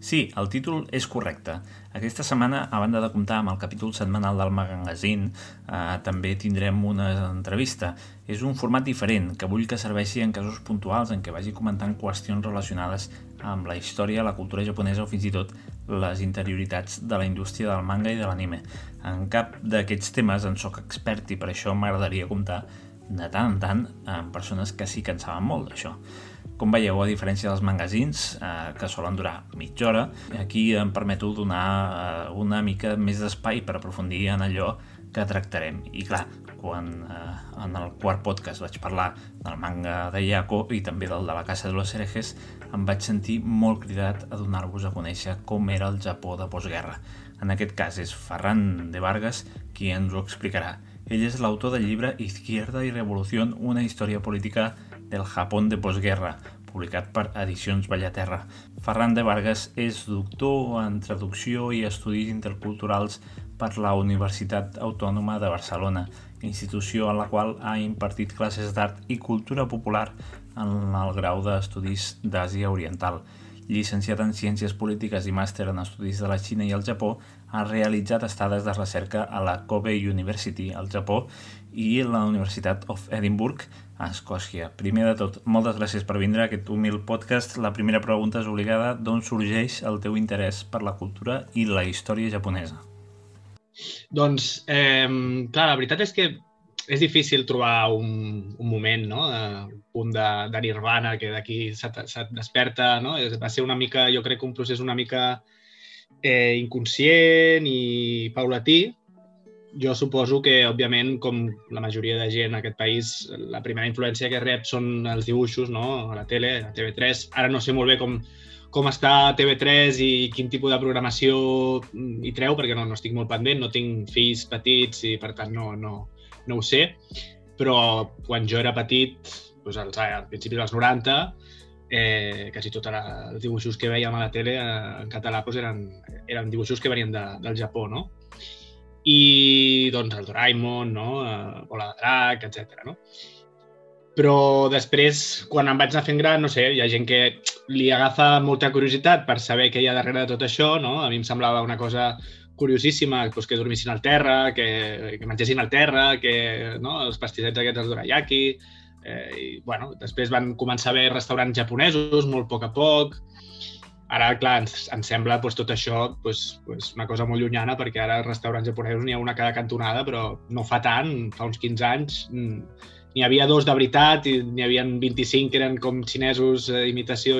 Sí, el títol és correcte. Aquesta setmana, a banda de comptar amb el capítol setmanal del magazine, eh, també tindrem una entrevista. És un format diferent, que vull que serveixi en casos puntuals en què vagi comentant qüestions relacionades amb la història, la cultura japonesa o fins i tot les interioritats de la indústria del manga i de l'anime. En cap d'aquests temes en sóc expert i per això m'agradaria comptar de tant en tant amb persones que sí que en saben molt d'això. Com veieu, a diferència dels magazins, eh, que solen durar mitja hora, aquí em permeto donar eh, una mica més d'espai per aprofundir en allò que tractarem. I clar, quan eh, en el quart podcast vaig parlar del manga de Yako i també del de la Casa de los Herejes, em vaig sentir molt cridat a donar-vos a conèixer com era el Japó de postguerra. En aquest cas és Ferran de Vargas qui ens ho explicarà. Ell és l'autor del llibre Izquierda y Revolución, una història política del Japón de postguerra, publicat per Edicions Bellaterra. Ferran de Vargas és doctor en traducció i estudis interculturals per la Universitat Autònoma de Barcelona, institució en la qual ha impartit classes d'art i cultura popular en el grau d'Estudis d'Àsia Oriental. Llicenciat en Ciències Polítiques i màster en Estudis de la Xina i el Japó, ha realitzat estades de recerca a la Kobe University, al Japó, i la Universitat of Edinburgh, a Escòcia. Primer de tot, moltes gràcies per vindre a aquest humil podcast. La primera pregunta és obligada. D'on sorgeix el teu interès per la cultura i la història japonesa? Doncs, eh, clar, la veritat és que és difícil trobar un, un moment, no? un punt de, de nirvana que d'aquí se't, desperta, no? Va ser una mica, jo crec un procés una mica eh, inconscient i paulatí, jo suposo que, òbviament, com la majoria de gent en aquest país, la primera influència que rep són els dibuixos, no? A la tele, a TV3. Ara no sé molt bé com, com està TV3 i quin tipus de programació hi treu, perquè no, no estic molt pendent, no tinc fills petits i, per tant, no, no, no ho sé. Però quan jo era petit, doncs als, als principis dels 90, eh, quasi tots els dibuixos que veiem a la tele eh, en català doncs eren, eren dibuixos que venien de, del Japó, no? I doncs el Doraemon, no? Bola de Drac, etc. No? Però després, quan em vaig anar fent gran, no sé, hi ha gent que li agafa molta curiositat per saber què hi ha darrere de tot això, no? A mi em semblava una cosa curiosíssima doncs, que dormissin al terra, que, que mengessin al terra, que no? els pastissets aquests dels dorayaki... Eh, i, bueno, després van començar a haver restaurants japonesos, molt a poc a poc, Ara, clar, ens, ens sembla pues, tot això pues, pues, una cosa molt llunyana, perquè ara restaurants japonesos n'hi ha una cada cantonada, però no fa tant, fa uns 15 anys mm, n'hi havia dos de veritat i n'hi havia 25 que eren com xinesos eh,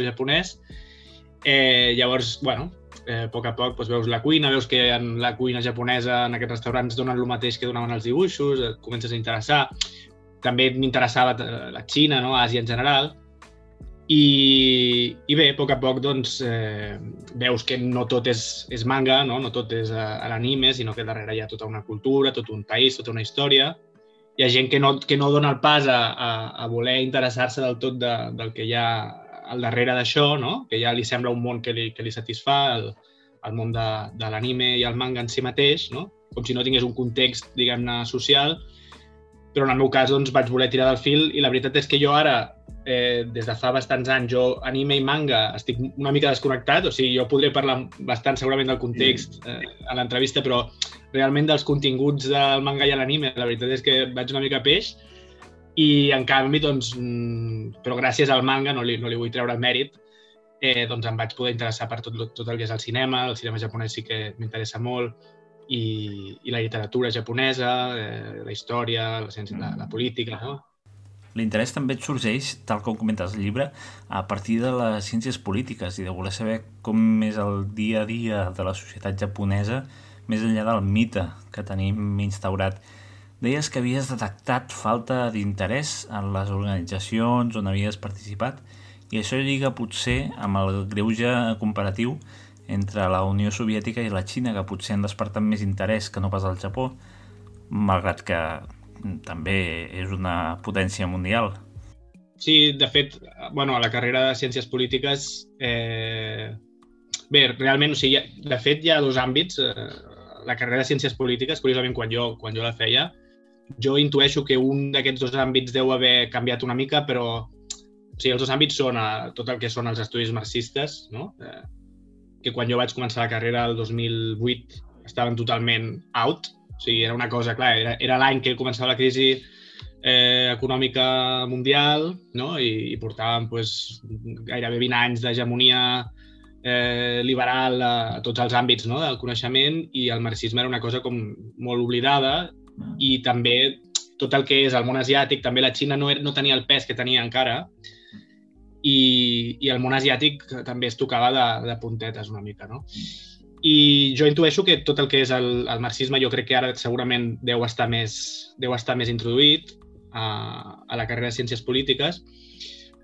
japonès. Eh, llavors, bueno, eh, a poc a poc doncs, veus la cuina, veus que en la cuina japonesa en aquests restaurants donen el mateix que donaven els dibuixos, et comences a interessar. També m'interessava la Xina, no? Àsia en general, i, i bé, a poc a poc doncs, eh, veus que no tot és, és manga, no? no tot és a, a l'anime, sinó que darrere hi ha tota una cultura, tot un país, tota una història. Hi ha gent que no, que no dona el pas a, a, a voler interessar-se del tot de, del que hi ha al darrere d'això, no? que ja li sembla un món que li, que li satisfà, el, el món de, de l'anime i el manga en si mateix, no? com si no tingués un context, diguem-ne, social, però en el meu cas doncs, vaig voler tirar del fil i la veritat és que jo ara, eh, des de fa bastants anys, jo anime i manga estic una mica desconnectat, o sigui, jo podré parlar bastant segurament del context eh, a l'entrevista, però realment dels continguts del manga i l'anime, la veritat és que vaig una mica peix i en canvi, doncs, mm, però gràcies al manga, no li, no li vull treure el mèrit, eh, doncs em vaig poder interessar per tot, tot el que és el cinema, el cinema japonès sí que m'interessa molt, i, i la literatura japonesa, eh, la història, la, ciència, la, la política, no? L'interès també et sorgeix, tal com comentes al llibre, a partir de les ciències polítiques i de voler saber com és el dia a dia de la societat japonesa més enllà del mite que tenim instaurat. Deies que havies detectat falta d'interès en les organitzacions on havies participat i això lliga potser amb el greuge comparatiu entre la Unió Soviètica i la Xina, que potser han despertat més interès que no pas al Japó, malgrat que també és una potència mundial. Sí, de fet, bueno, a la carrera de Ciències Polítiques, eh... bé, realment, o sigui, de fet hi ha dos àmbits. Eh... La carrera de Ciències Polítiques, curiosament, quan jo, quan jo la feia, jo intueixo que un d'aquests dos àmbits deu haver canviat una mica, però o sigui, els dos àmbits són eh, tot el que són els estudis marxistes, no? Eh, que quan jo vaig començar la carrera el 2008 estaven totalment out. O sigui, era una cosa, clar, era, era l'any que començava la crisi eh, econòmica mundial no? I, i portàvem pues, gairebé 20 anys d'hegemonia eh, liberal a, a tots els àmbits no? del coneixement i el marxisme era una cosa com molt oblidada i també tot el que és el món asiàtic, també la Xina no, era, no tenia el pes que tenia encara i, i el món asiàtic també es tocava de, de puntetes una mica, no? I jo intueixo que tot el que és el, el marxisme jo crec que ara segurament deu estar més, deu estar més introduït a, a la carrera de Ciències Polítiques,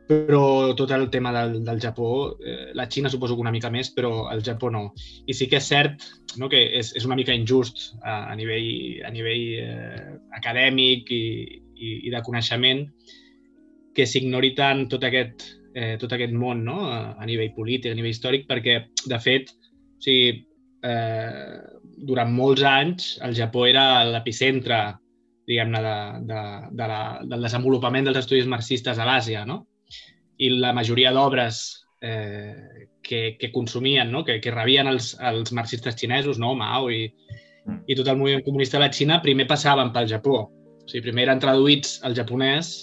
però tot el tema del, del Japó, eh, la Xina suposo que una mica més, però el Japó no. I sí que és cert no, que és, és una mica injust a, a nivell, a nivell eh, acadèmic i, i, i de coneixement que s'ignori tant tot aquest, eh, tot aquest món no? a, a nivell polític, a nivell històric, perquè, de fet, o sigui, eh, durant molts anys el Japó era l'epicentre diguem-ne, de, de, de la, del desenvolupament dels estudis marxistes a l'Àsia, no? I la majoria d'obres eh, que, que consumien, no? que, que rebien els, els marxistes xinesos, no? Mao i, i tot el moviment comunista de la Xina, primer passaven pel Japó. O sigui, primer eren traduïts al japonès,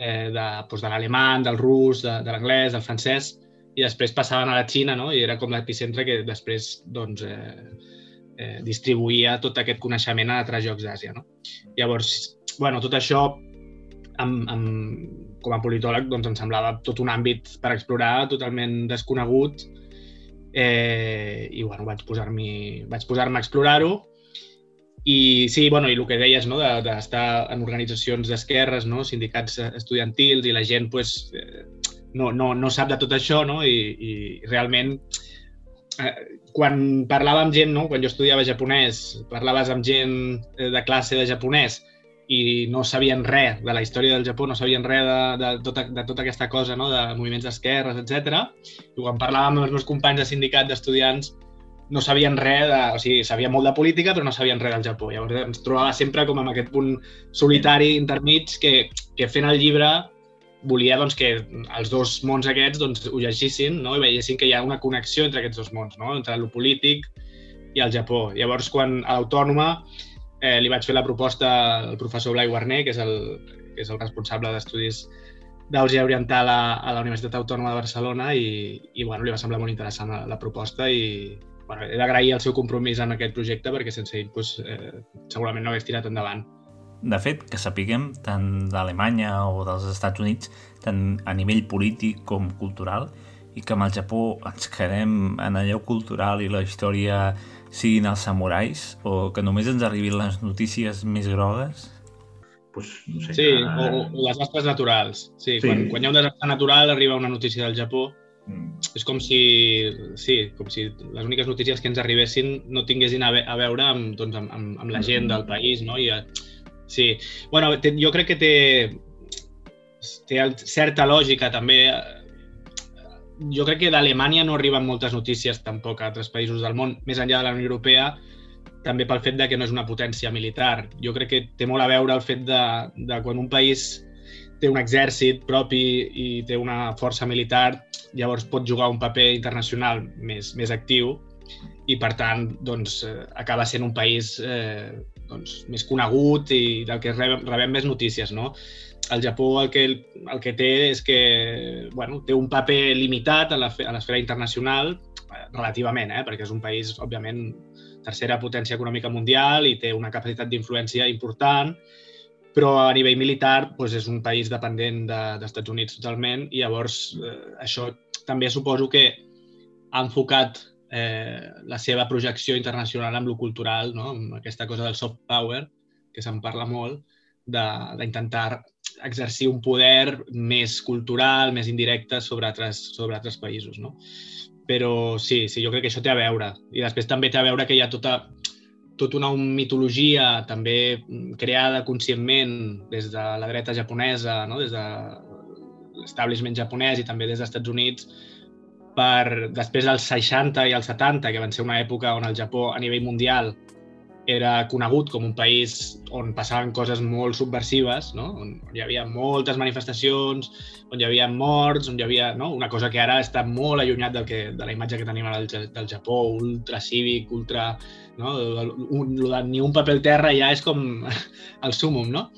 eh, de, doncs de l'alemany, del rus, de, de l'anglès, del francès, i després passaven a la Xina, no? i era com l'epicentre que després doncs, eh, eh, distribuïa tot aquest coneixement a altres jocs d'Àsia. No? Llavors, bueno, tot això, amb, amb, com a politòleg, doncs em semblava tot un àmbit per explorar totalment desconegut eh, i bueno, vaig posar-me vaig posar-me a explorar-ho i sí, bueno, i el que deies, no, d'estar de, en organitzacions d'esquerres, no, sindicats estudiantils i la gent pues, eh, no, no, no sap de tot això no? I, i realment eh, quan parlava amb gent, no? quan jo estudiava japonès, parlaves amb gent eh, de classe de japonès i no sabien res de la història del Japó, no sabien res de, de, tota, de tota aquesta cosa, no? de moviments d'esquerres, etc. I quan parlàvem amb els meus companys de sindicat d'estudiants, no sabien res, de, o sigui, sabien molt de política, però no sabien res del Japó. Llavors ens trobava sempre com amb aquest punt solitari, intermig, que, que fent el llibre volia doncs, que els dos mons aquests doncs, ho llegissin no? i veiessin que hi ha una connexió entre aquests dos mons, no? entre el polític i el Japó. Llavors, quan a l'Autònoma eh, li vaig fer la proposta al professor Blai Guarner, que és el, que és el responsable d'estudis d'Àusia Oriental a, a la Universitat Autònoma de Barcelona i, i bueno, li va semblar molt interessant la, la proposta i bueno, he d'agrair el seu compromís en aquest projecte perquè sense ell doncs, eh, segurament no hagués tirat endavant. De fet, que sapiguem tant d'Alemanya o dels Estats Units, tant a nivell polític com cultural, i que amb el Japó ens quedem en allò cultural i la història siguin els samurais, o que només ens arribin les notícies més grogues? Pues, no sé, sí, o, o les desastres naturals. Sí, sí. Quan, quan hi ha un desastre natural arriba una notícia del Japó, mm. és com si, sí, com si les úniques notícies que ens arribessin no tinguessin a, ve a veure amb, doncs, amb, amb, amb la gent mm. del país, no? I, Sí, bueno, té, jo crec que té, té certa lògica també. Jo crec que d'Alemanya no arriben moltes notícies tampoc a altres països del món, més enllà de la Unió Europea, també pel fet de que no és una potència militar. Jo crec que té molt a veure el fet de, de quan un país té un exèrcit propi i té una força militar, llavors pot jugar un paper internacional més, més actiu i, per tant, doncs, eh, acaba sent un país eh, doncs, més conegut i del que rebem, rebem més notícies. No? El Japó el que, el que té és que bueno, té un paper limitat a l'esfera internacional, relativament, eh? perquè és un país, òbviament, tercera potència econòmica mundial i té una capacitat d'influència important, però a nivell militar doncs és un país dependent dels de, Units totalment i llavors eh, això també suposo que ha enfocat eh, la seva projecció internacional amb lo cultural, no? amb aquesta cosa del soft power, que se'n parla molt, d'intentar exercir un poder més cultural, més indirecte sobre altres, sobre altres països. No? Però sí, sí, jo crec que això té a veure. I després també té a veure que hi ha tota, tota una mitologia també creada conscientment des de la dreta japonesa, no? des de l'establishment japonès i també des dels Estats Units, per després dels 60 i els 70, que van ser una època on el Japó a nivell mundial era conegut com un país on passaven coses molt subversives, no? on hi havia moltes manifestacions, on hi havia morts, on hi havia no? una cosa que ara està molt allunyat del que, de la imatge que tenim ara del, del Japó, ultra cívic, ultra... No? Un, de, ni un paper terra ja és com el súmum, no?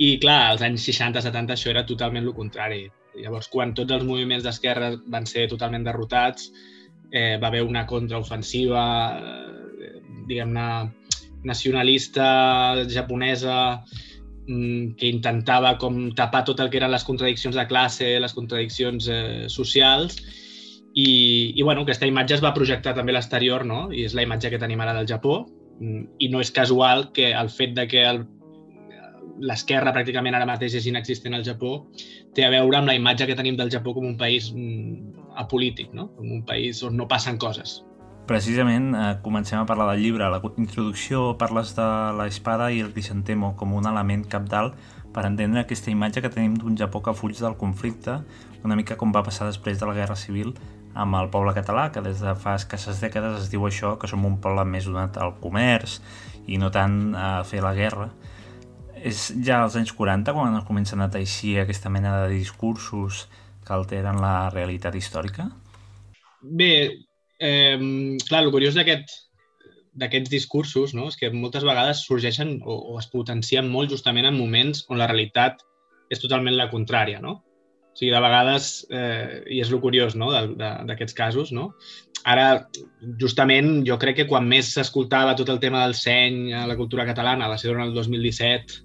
I clar, als anys 60-70 això era totalment el contrari. Llavors, quan tots els moviments d'esquerra van ser totalment derrotats, eh, va haver una contraofensiva, eh, diguem-ne, nacionalista japonesa mm, que intentava com tapar tot el que eren les contradiccions de classe, les contradiccions eh, socials i, i bueno, aquesta imatge es va projectar també a l'exterior no? i és la imatge que tenim ara del Japó mm, i no és casual que el fet de que el, l'esquerra pràcticament ara mateix és inexistent al Japó té a veure amb la imatge que tenim del Japó com un país mm, apolític, no? com un país on no passen coses. Precisament eh, comencem a parlar del llibre. A la introducció parles de l'espada i el crisantemo com un element capdalt per entendre aquesta imatge que tenim d'un Japó que fuig del conflicte, una mica com va passar després de la Guerra Civil amb el poble català, que des de fa escasses dècades es diu això, que som un poble més donat al comerç i no tant a fer la guerra. És ja als anys 40 quan comencen a teixir aquesta mena de discursos que alteren la realitat històrica? Bé, eh, clar, el curiós d'aquests discursos no? és que moltes vegades sorgeixen o, o es potencien molt justament en moments on la realitat és totalment la contrària. No? O sigui, de vegades, eh, i és el curiós no? d'aquests casos, no? Ara, justament, jo crec que quan més s'escoltava tot el tema del seny a la cultura catalana, va ser durant el 2017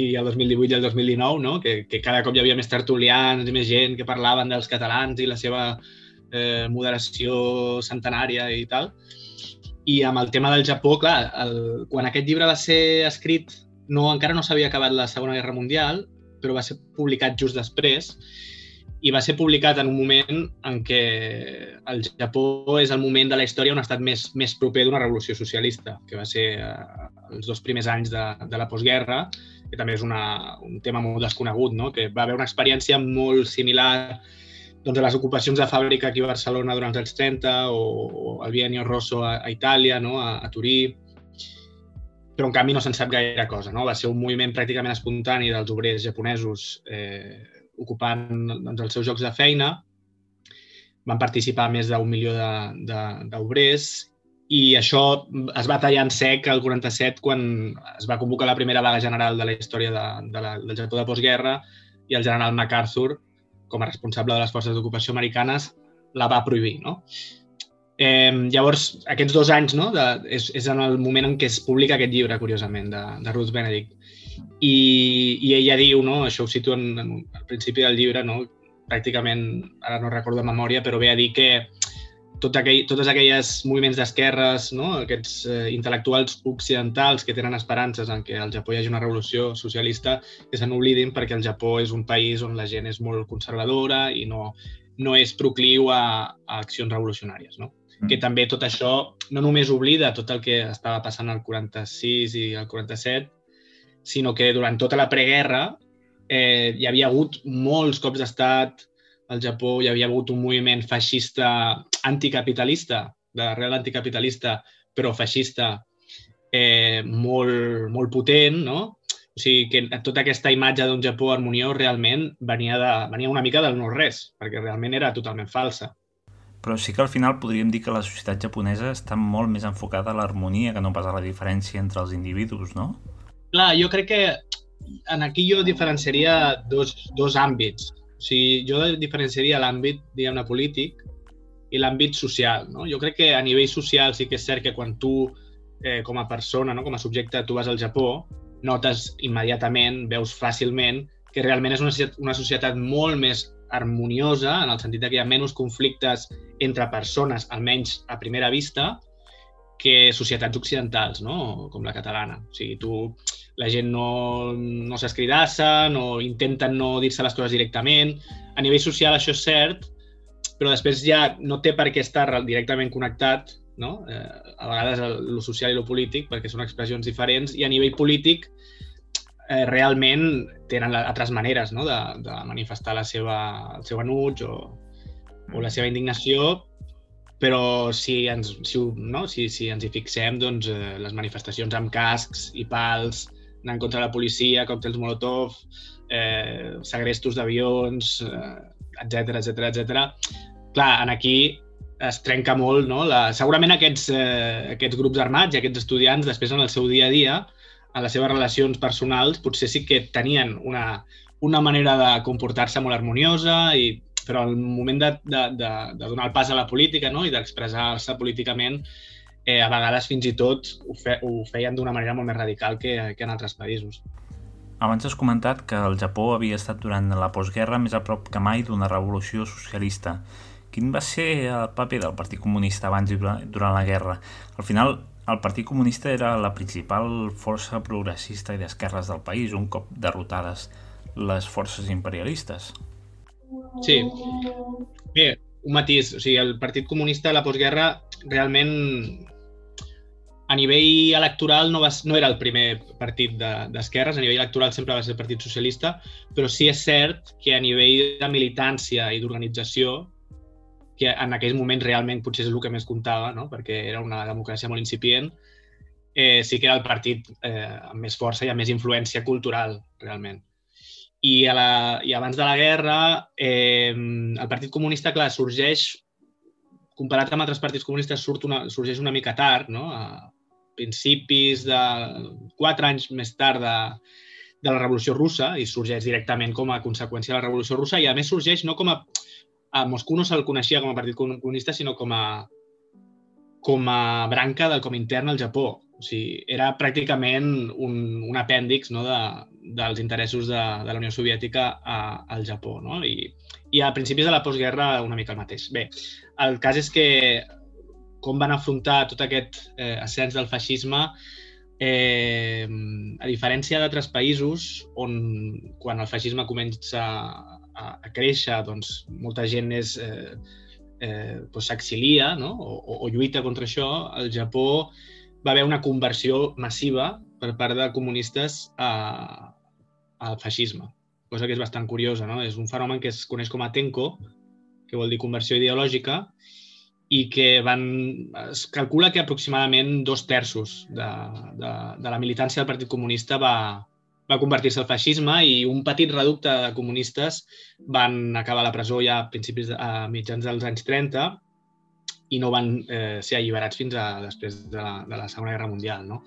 i el 2018 i el 2019, no? que, que cada cop hi havia més tertulians i més gent que parlaven dels catalans i la seva eh, moderació centenària i tal. I amb el tema del Japó, clar, el, quan aquest llibre va ser escrit, no, encara no s'havia acabat la Segona Guerra Mundial, però va ser publicat just després i va ser publicat en un moment en què el Japó és el moment de la història on ha estat més, més proper d'una revolució socialista, que va ser eh, els dos primers anys de, de la postguerra, que també és una, un tema molt desconegut, no? que va haver una experiència molt similar doncs, les ocupacions de fàbrica aquí a Barcelona durant els anys 30 o, o el Bienio Rosso a, a Itàlia, no? a, a Turí, però en canvi no se'n sap gaire cosa. No? Va ser un moviment pràcticament espontani dels obrers japonesos eh, ocupant doncs, els seus jocs de feina. Van participar més d'un milió d'obrers i això es va tallar en sec el 47 quan es va convocar la primera vaga general de la història de, de la, del Japó de postguerra i el general MacArthur com a responsable de les forces d'ocupació americanes, la va prohibir. No? Eh, llavors, aquests dos anys no, de, és, és en el moment en què es publica aquest llibre, curiosament, de, de Ruth Benedict. I, I ella diu, no, això ho situa en, en, al principi del llibre, no, pràcticament, ara no recordo de memòria, però ve a dir que tot aquell, totes aquelles moviments d'esquerres, no? aquests eh, intel·lectuals occidentals que tenen esperances en que al Japó hi hagi una revolució socialista, que se n'oblidin perquè el Japó és un país on la gent és molt conservadora i no, no és procliu a, a accions revolucionàries. No? Mm. Que també tot això no només oblida tot el que estava passant al 46 i al 47, sinó que durant tota la preguerra eh, hi havia hagut molts cops d'estat, al Japó hi havia hagut un moviment feixista anticapitalista, d'arrel anticapitalista, però feixista, eh, molt, molt potent, no? O sigui, que tota aquesta imatge d'un Japó harmoniós realment venia, de, venia una mica del no-res, perquè realment era totalment falsa. Però sí que al final podríem dir que la societat japonesa està molt més enfocada a l'harmonia que no pas a la diferència entre els individus, no? Clar, jo crec que en aquí jo diferenciaria dos, dos àmbits. O sigui, jo diferenciaria l'àmbit, diguem-ne, polític i l'àmbit social. No? Jo crec que a nivell social sí que és cert que quan tu, eh, com a persona, no? com a subjecte, tu vas al Japó, notes immediatament, veus fàcilment que realment és una, una societat molt més harmoniosa, en el sentit que hi ha menys conflictes entre persones, almenys a primera vista, que societats occidentals, no? com la catalana. O sigui, tu, la gent no, no s'escridassa, no intenten no dir-se les coses directament. A nivell social això és cert, però després ja no té per què estar directament connectat, no? Eh, a vegades el, el social i el polític, perquè són expressions diferents, i a nivell polític eh, realment tenen altres maneres no? de, de manifestar la seva, el seu enuig o, o la seva indignació, però si ens, si, no? si, si ens hi fixem, doncs, eh, les manifestacions amb cascs i pals, anant contra la policia, còctels Molotov, eh, segrestos d'avions, etc etc etc. Clar, en aquí es trenca molt, no? La, segurament aquests, eh, aquests grups armats i aquests estudiants, després en el seu dia a dia, en les seves relacions personals, potser sí que tenien una, una manera de comportar-se molt harmoniosa, i, però al moment de, de, de, de donar el pas a la política no? i d'expressar-se políticament, eh, a vegades fins i tot ho, fe, ho feien d'una manera molt més radical que, que en altres països. Abans has comentat que el Japó havia estat durant la postguerra més a prop que mai d'una revolució socialista. Quin va ser el paper del Partit Comunista abans i durant la guerra? Al final, el Partit Comunista era la principal força progressista i d'esquerres del país, un cop derrotades les forces imperialistes. Sí. Bé, un matís. O sigui, el Partit Comunista a la postguerra realment a nivell electoral no, va, no era el primer partit d'esquerres, de, a nivell electoral sempre va ser el Partit Socialista, però sí és cert que a nivell de militància i d'organització, que en aquells moments realment potser és el que més comptava, no? perquè era una democràcia molt incipient, eh, sí que era el partit eh, amb més força i amb més influència cultural, realment. I, a la, i abans de la guerra, eh, el Partit Comunista, clar, sorgeix, comparat amb altres partits comunistes, surt una, sorgeix una mica tard, no? a principis de quatre anys més tard de, de la Revolució Russa i sorgeix directament com a conseqüència de la Revolució Russa i a més sorgeix no com a a Moscou no se'l coneixia com a partit comunista, sinó com a, com a branca del com intern al Japó. O sigui, era pràcticament un, un apèndix no, de, dels interessos de, de la Unió Soviètica a, al Japó. No? I, I a principis de la postguerra una mica el mateix. Bé, el cas és que com van afrontar tot aquest eh, ascens del feixisme, eh, a diferència d'altres països on quan el feixisme comença a, a créixer, doncs molta gent és, eh, eh, doncs s'exilia no? o, o lluita contra això, al Japó va haver una conversió massiva per part de comunistes a, al feixisme, cosa que és bastant curiosa. No? És un fenomen que es coneix com a Tenko, que vol dir conversió ideològica, i que van, es calcula que aproximadament dos terços de, de, de la militància del Partit Comunista va, va convertir-se al feixisme i un petit reducte de comunistes van acabar a la presó ja a principis de, a mitjans dels anys 30 i no van eh, ser alliberats fins a després de la, de la Segona Guerra Mundial. No?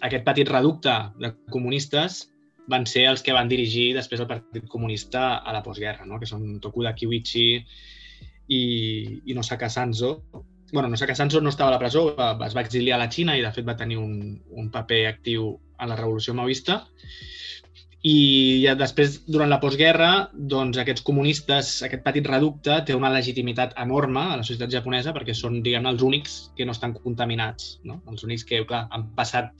Aquest petit reducte de comunistes van ser els que van dirigir després el Partit Comunista a la postguerra, no? que són Tokuda Kiwichi i, i Nosaka Sanzo. bueno, Nosaka Sanzo no estava a la presó, va, es va exiliar a la Xina i de fet va tenir un, un paper actiu en la revolució maoista i ja després, durant la postguerra, doncs aquests comunistes, aquest petit reducte, té una legitimitat enorme a la societat japonesa perquè són, diguem els únics que no estan contaminats, no? els únics que, clar, han passat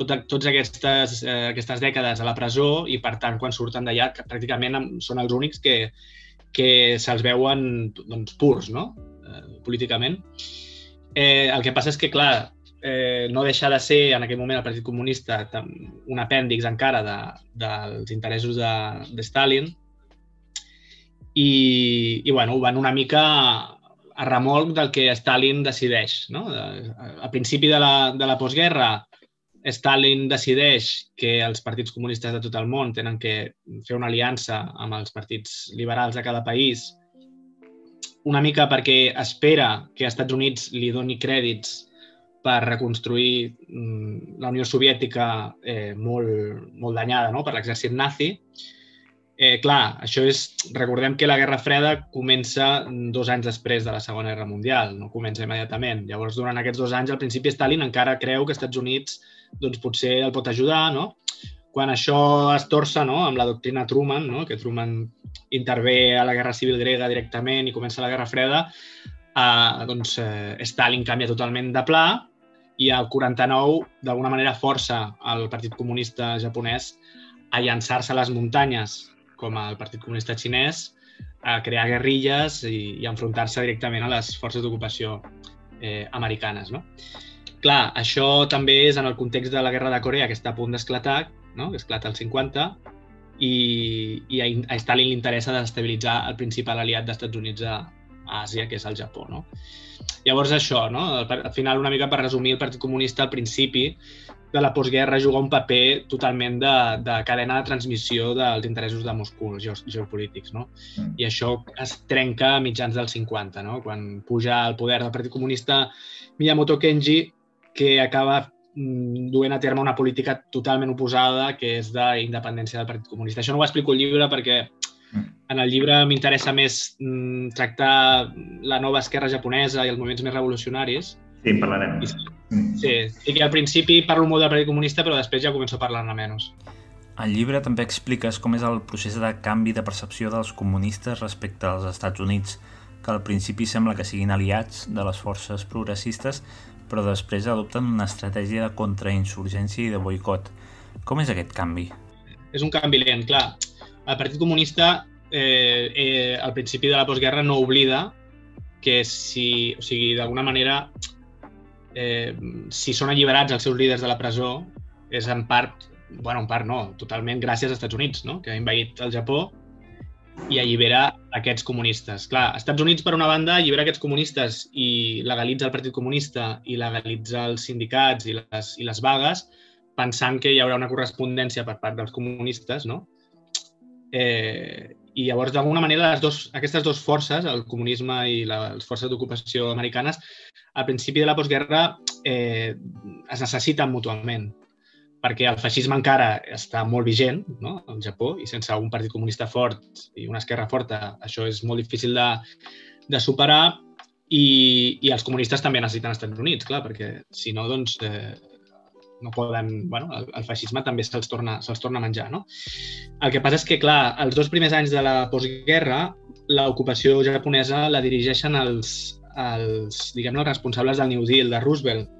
tot, tots aquestes, eh, aquestes dècades a la presó i, per tant, quan surten d'allà, pràcticament són els únics que, que se'ls veuen doncs, purs, no? Eh, políticament. Eh, el que passa és que, clar, eh, no deixa de ser en aquell moment el Partit Comunista un apèndix encara de, dels interessos de, de Stalin i, i bueno, van una mica a remolc del que Stalin decideix. No? A principi de la, de la postguerra, Stalin decideix que els partits comunistes de tot el món tenen que fer una aliança amb els partits liberals de cada país una mica perquè espera que als Estats Units li doni crèdits per reconstruir mm, la Unió Soviètica eh, molt, molt danyada no? per l'exèrcit nazi. Eh, clar, això és... Recordem que la Guerra Freda comença dos anys després de la Segona Guerra Mundial, no comença immediatament. Llavors, durant aquests dos anys, al principi Stalin encara creu que els Estats Units doncs, potser el pot ajudar, no? Quan això es torça no? amb la doctrina Truman, no? que Truman intervé a la Guerra Civil grega directament i comença la Guerra Freda, eh, doncs eh, Stalin canvia totalment de pla i el 49 d'alguna manera força el Partit Comunista japonès a llançar-se a les muntanyes com el Partit Comunista xinès, a crear guerrilles i, i enfrontar-se directament a les forces d'ocupació eh, americanes. No? Clar, això també és en el context de la Guerra de Corea, que està a punt d'esclatar, no? que esclata el 50, i, i a, Stalin li interessa desestabilitzar el principal aliat dels Estats Units a, a Àsia, que és el Japó. No? Llavors això, no? al final una mica per resumir, el Partit Comunista al principi de la postguerra juga un paper totalment de, de cadena de transmissió dels interessos de Moscou, els geopolítics. No? Mm. I això es trenca a mitjans dels 50, no? quan puja al poder del Partit Comunista Miyamoto Kenji, que acaba mm, duent a terme una política totalment oposada, que és d'independència del Partit Comunista. Això no ho explico al llibre perquè. En el llibre m'interessa més mm, tractar la nova esquerra japonesa i els moviments més revolucionaris. Sí, parlarem. I, Mm. Sí, sí que al principi parlo molt del Partit Comunista, però després ja començo a parlar-ne menys. Al llibre també expliques com és el procés de canvi de percepció dels comunistes respecte als Estats Units, que al principi sembla que siguin aliats de les forces progressistes, però després adopten una estratègia de contrainsurgència i de boicot. Com és aquest canvi? És un canvi lent, clar. El Partit Comunista eh, eh, al principi de la postguerra no oblida que si, o sigui, d'alguna manera eh, si són alliberats els seus líders de la presó, és en part, bueno, en part no, totalment gràcies als Estats Units, no? que ha invaït el Japó i allibera aquests comunistes. Clar, als Estats Units, per una banda, allibera aquests comunistes i legalitza el Partit Comunista i legalitza els sindicats i les, i les vagues, pensant que hi haurà una correspondència per part dels comunistes, no? Eh, i llavors, d'alguna manera, les dos, aquestes dues forces, el comunisme i la, les forces d'ocupació americanes, al principi de la postguerra eh, es necessiten mútuament, perquè el feixisme encara està molt vigent no? al Japó i sense un partit comunista fort i una esquerra forta això és molt difícil de, de superar i, i els comunistes també necessiten els Estats Units, clar, perquè si no, doncs, eh, no poden, bueno, el, el feixisme també se'ls torna, se torna a menjar, no? El que passa és que, clar, els dos primers anys de la postguerra, l'ocupació japonesa la dirigeixen els, els diguem els responsables del New Deal, de Roosevelt.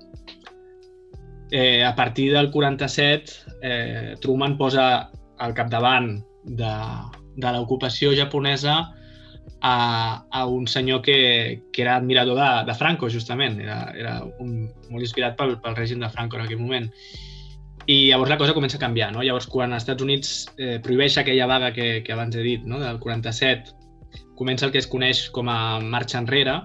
Eh, a partir del 47, eh, Truman posa al capdavant de, de l'ocupació japonesa a, a un senyor que, que era admirador de, de Franco, justament. Era, era un, molt inspirat pel, pel règim de Franco en aquell moment. I llavors la cosa comença a canviar, no? Llavors, quan els Estats Units eh, prohibeix aquella vaga que, que abans he dit, no? del 47, comença el que es coneix com a marxa enrere,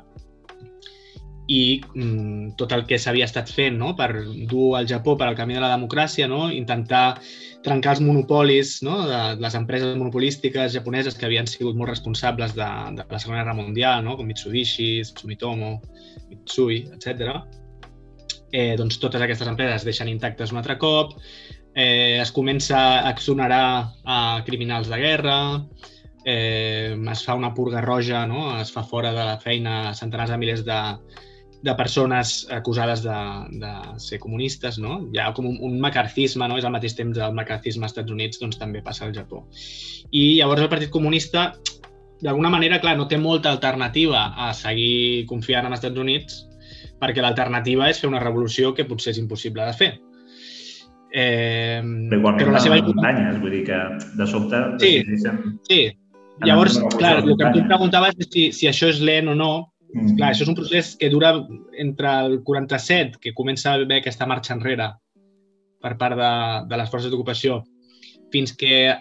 i mm, tot el que s'havia estat fent no? per dur el Japó per al camí de la democràcia, no? intentar trencar els monopolis no? de, de les empreses monopolístiques japoneses que havien sigut molt responsables de, de la Segona Guerra Mundial, no? com Mitsubishi, Sumitomo, Mitsui, etc. Eh, doncs totes aquestes empreses es deixen intactes un altre cop, eh, es comença a exonerar a criminals de guerra, eh, es fa una purga roja, no? es fa fora de la feina centenars de milers de, de persones acusades de, de ser comunistes, no? Hi ha com un, un macarcisme, no? És al mateix temps el macarcisme als Estats Units, doncs també passa al Japó. I llavors el Partit Comunista, d'alguna manera, clar, no té molta alternativa a seguir confiant en els Estats Units, perquè l'alternativa és fer una revolució que potser és impossible de fer. Eh, però igualment però la seva... muntanyes, vull dir que de sobte... Sí, sí. Llavors, clar, el que tu preguntaves és si, si això és lent o no, Mm. Clar, això és un procés que dura entre el 47, que comença a haver aquesta marxa enrere per part de, de les forces d'ocupació, fins que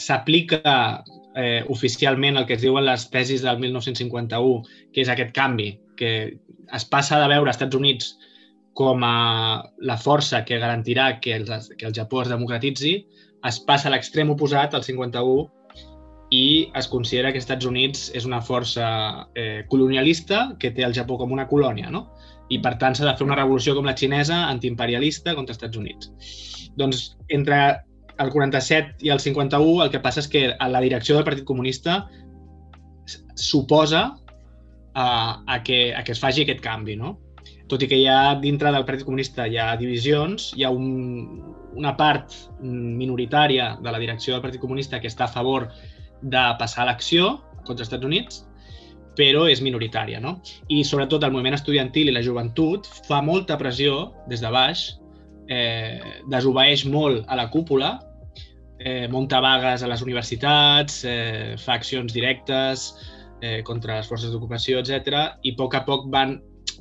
s'aplica eh, oficialment el que es diuen les tesis del 1951, que és aquest canvi, que es passa de veure als Estats Units com a la força que garantirà que el, que el Japó es democratitzi, es passa a l'extrem oposat, al 51, i es considera que els Estats Units és una força eh, colonialista que té el Japó com una colònia, no? I, per tant, s'ha de fer una revolució com la xinesa, antiimperialista, contra els Estats Units. Doncs, entre el 47 i el 51, el que passa és que a la direcció del Partit Comunista suposa a, a, que, a que es faci aquest canvi, no? Tot i que ha dintre del Partit Comunista hi ha divisions, hi ha un, una part minoritària de la direcció del Partit Comunista que està a favor de passar a l'acció contra els Estats Units, però és minoritària, no? I sobretot el moviment estudiantil i la joventut fa molta pressió des de baix, eh, desobeeix molt a la cúpula, eh, munta vagues a les universitats, eh, fa accions directes eh, contra les forces d'ocupació, etc. i a poc a poc van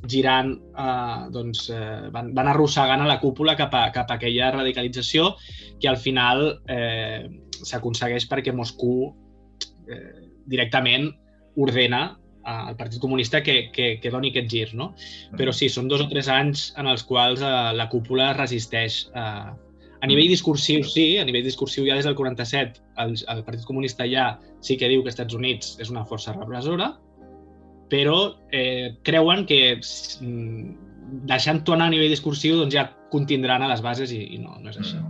girant, eh, doncs, eh, van, van arrossegant a la cúpula cap a, cap a aquella radicalització que al final eh, s'aconsegueix perquè Moscou eh, directament ordena al Partit Comunista que, que, que doni aquest gir, no? Però sí, són dos o tres anys en els quals eh, la cúpula resisteix. Eh, a nivell discursiu, sí, a nivell discursiu ja des del 47 el, el Partit Comunista ja sí que diu que Estats Units és una força repressora, però eh, creuen que mm, deixant-ho anar a nivell discursiu doncs ja contindran a les bases i, i no, no és així.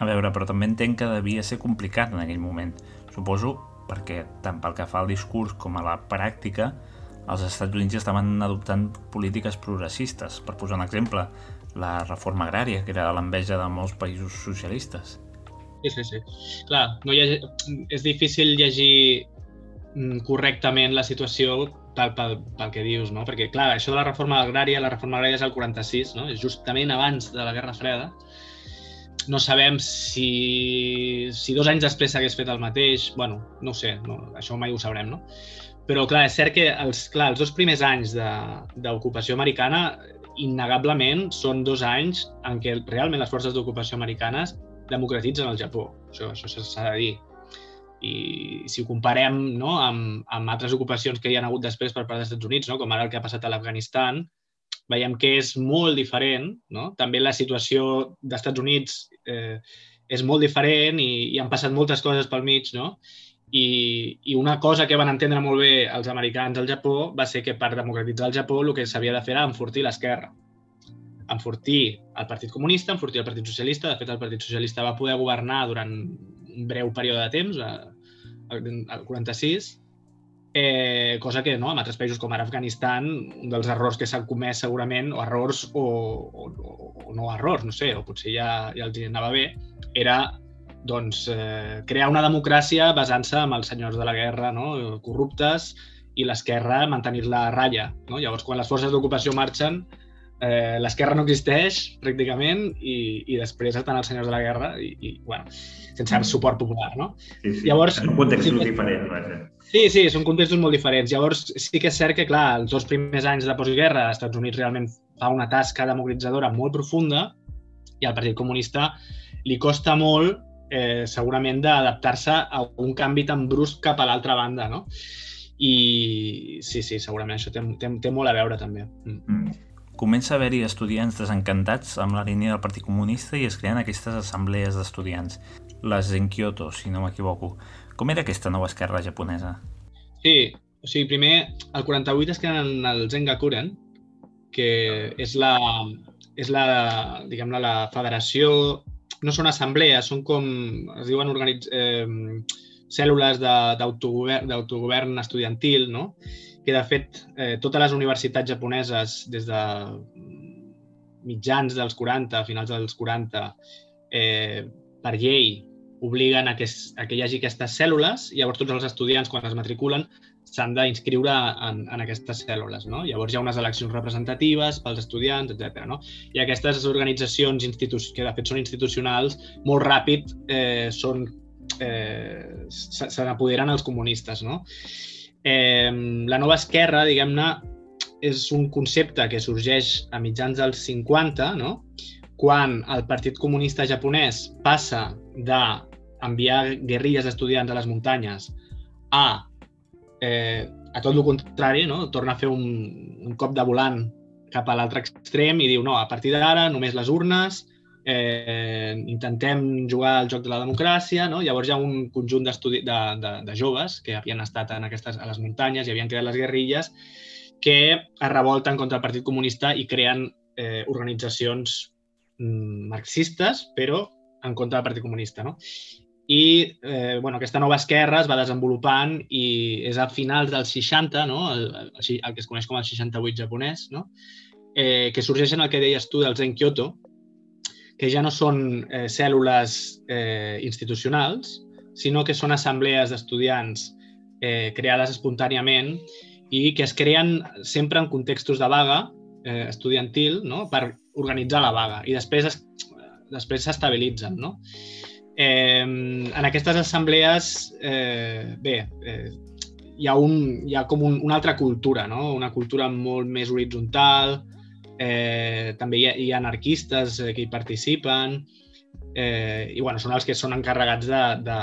A veure, però també entenc que devia ser complicat en aquell moment. Suposo perquè tant pel que fa al discurs com a la pràctica, els Estats Units estaven adoptant polítiques progressistes. Per posar un exemple, la reforma agrària, que era l'enveja de molts països socialistes. Sí, sí, sí. Clar, no ha... és difícil llegir mm, correctament la situació pel, pel, pel que dius, no? Perquè, clar, això de la reforma agrària, la reforma agrària és el 46, no? És justament abans de la Guerra Freda, no sabem si, si dos anys després s'hagués fet el mateix. bueno, no ho sé, no, això mai ho sabrem, no? Però, clar, és cert que els, clar, els dos primers anys d'ocupació americana innegablement són dos anys en què realment les forces d'ocupació americanes democratitzen el Japó. Això, això s'ha de dir. I si ho comparem no, amb, amb altres ocupacions que hi ha hagut després per part dels Estats Units, no, com ara el que ha passat a l'Afganistan, veiem que és molt diferent. No? També la situació dels Estats Units eh, és molt diferent i, i han passat moltes coses pel mig, no? I, I una cosa que van entendre molt bé els americans al Japó va ser que per democratitzar el Japó el que s'havia de fer era enfortir l'esquerra. Enfortir el Partit Comunista, enfortir el Partit Socialista. De fet, el Partit Socialista va poder governar durant un breu període de temps, el 46, eh, cosa que no, en altres països com ara Afganistan, un dels errors que s'han comès segurament, o errors o, o, o no errors, no sé, o potser ja, ja els anava bé, era doncs, eh, crear una democràcia basant-se en els senyors de la guerra no? corruptes i l'esquerra mantenir-la a ratlla. No? Llavors, quan les forces d'ocupació marxen, eh, l'esquerra no existeix pràcticament i, i després estan els senyors de la guerra i, i bueno, sense mm. suport popular, no? Sí, sí. Llavors, en un context sí, diferent, vaja. Sí, sí, són contextos molt diferents. Llavors, sí que és cert que, clar, els dos primers anys de postguerra, els Estats Units realment fa una tasca democratitzadora molt profunda i al Partit Comunista li costa molt, eh, segurament, d'adaptar-se a un canvi tan brusc cap a l'altra banda, no? I sí, sí, segurament això té, té, té molt a veure, també. Mm. Mm. Comença a haver-hi estudiants desencantats amb la línia del Partit Comunista i es creen aquestes assemblees d'estudiants, les en Kyoto, si no m'equivoco. Com era aquesta nova esquerra japonesa? Sí, o sigui, primer, el 48 es creen el Zengakuren, que és la, és la, diguem la federació, no són assemblees, són com, es diuen organitz, eh, cèl·lules d'autogovern estudiantil, no? que de fet eh, totes les universitats japoneses des de mitjans dels 40, finals dels 40, eh, per llei obliguen a que, a que hi hagi aquestes cèl·lules i llavors tots els estudiants quan es matriculen s'han d'inscriure en, en aquestes cèl·lules. No? Llavors hi ha unes eleccions representatives pels estudiants, etc. No? I aquestes organitzacions que de fet són institucionals, molt ràpid eh, són eh, se n'apoderen els comunistes. No? Eh, la nova esquerra, diguem-ne, és un concepte que sorgeix a mitjans dels 50, no? quan el Partit Comunista japonès passa d'enviar guerrilles d'estudiants a les muntanyes a, eh, a tot el contrari, no? torna a fer un, un cop de volant cap a l'altre extrem i diu no, a partir d'ara només les urnes, eh, intentem jugar al joc de la democràcia, no? llavors hi ha un conjunt de, de, de joves que havien estat en aquestes, a les muntanyes i havien creat les guerrilles que es revolten contra el Partit Comunista i creen eh, organitzacions mm, marxistes, però en contra del Partit Comunista. No? I eh, bueno, aquesta nova esquerra es va desenvolupant i és a finals dels 60, no? el, el, el que es coneix com el 68 japonès, no? eh, que sorgeixen el que deies tu del Zen Kyoto, que ja no són eh, cèl·lules eh, institucionals, sinó que són assemblees d'estudiants eh, creades espontàniament i que es creen sempre en contextos de vaga eh, estudiantil no? per organitzar la vaga i després es, després s'estabilitzen. No? Eh, en aquestes assemblees, eh, bé, eh, hi ha, un, hi ha com un, una altra cultura, no? una cultura molt més horitzontal, eh, també hi ha, hi ha anarquistes eh, que hi participen, eh, i bueno, són els que són encarregats de, de,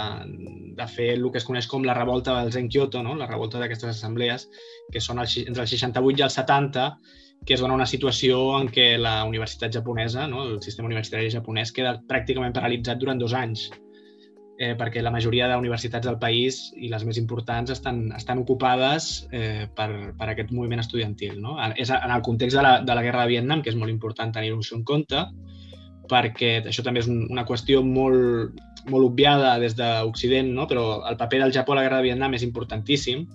de fer el que es coneix com la revolta dels en Kyoto, no? la revolta d'aquestes assemblees, que són el, entre el 68 i el 70, que es dona una situació en què la universitat japonesa, no? el sistema universitari japonès, queda pràcticament paralitzat durant dos anys, eh, perquè la majoria d'universitats del país i les més importants estan, estan ocupades eh, per, per aquest moviment estudiantil. No? És en el context de la, de la guerra de Vietnam, que és molt important tenir-ho en compte, perquè això també és una qüestió molt, molt obviada des d'Occident, no? però el paper del Japó a la guerra de Vietnam és importantíssim,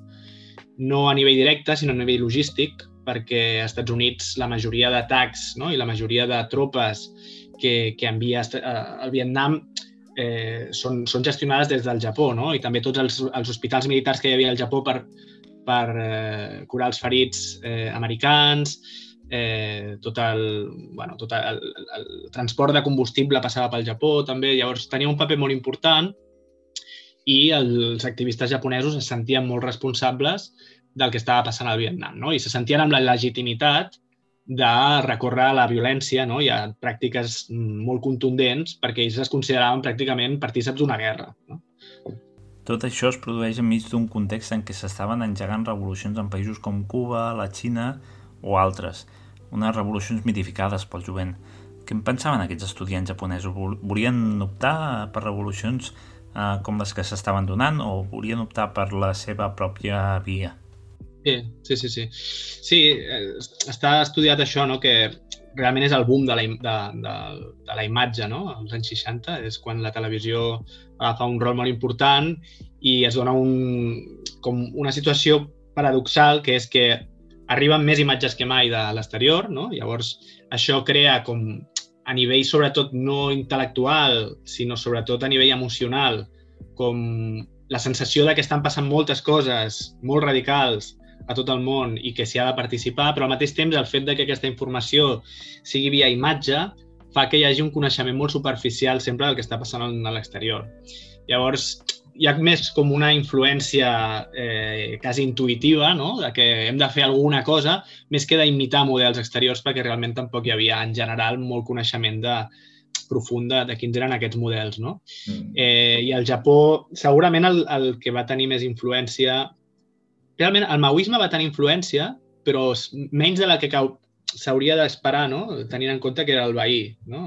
no a nivell directe, sinó a nivell logístic, perquè als Estats Units la majoria d'atacs no? i la majoria de tropes que, que envia al Vietnam eh, són, són gestionades des del Japó, no? i també tots els, els hospitals militars que hi havia al Japó per, per eh, curar els ferits eh, americans, eh, tot, el, bueno, tot el, el, el transport de combustible passava pel Japó també, llavors tenia un paper molt important i els activistes japonesos es sentien molt responsables del que estava passant al Vietnam no? i se sentien amb la legitimitat de recórrer a la violència no? i a pràctiques molt contundents perquè ells es consideraven pràcticament partíceps d'una guerra. No? Tot això es produeix enmig d'un context en què s'estaven engegant revolucions en països com Cuba, la Xina o altres, unes revolucions mitificades pel jovent. Què en pensaven aquests estudiants japonesos? Volien optar per revolucions eh, com les que s'estaven donant o volien optar per la seva pròpia via? Sí, sí, sí. Sí, eh, està estudiat això, no? que realment és el boom de la, de, de, de la imatge, no? als anys 60, és quan la televisió agafa un rol molt important i es dona un, com una situació paradoxal, que és que arriben més imatges que mai de l'exterior, no? Llavors, això crea com a nivell sobretot no intel·lectual, sinó sobretot a nivell emocional, com la sensació de que estan passant moltes coses molt radicals a tot el món i que s'hi ha de participar, però al mateix temps el fet de que aquesta informació sigui via imatge fa que hi hagi un coneixement molt superficial sempre del que està passant a l'exterior. Llavors, hi ha més com una influència eh, quasi intuïtiva, no? de que hem de fer alguna cosa, més que d'imitar models exteriors, perquè realment tampoc hi havia, en general, molt coneixement de, profund de, quins eren aquests models. No? Mm. Eh, I el Japó, segurament el, el que va tenir més influència... Realment, el maoisme va tenir influència, però menys de la que s'hauria d'esperar, no? tenint en compte que era el veí. No?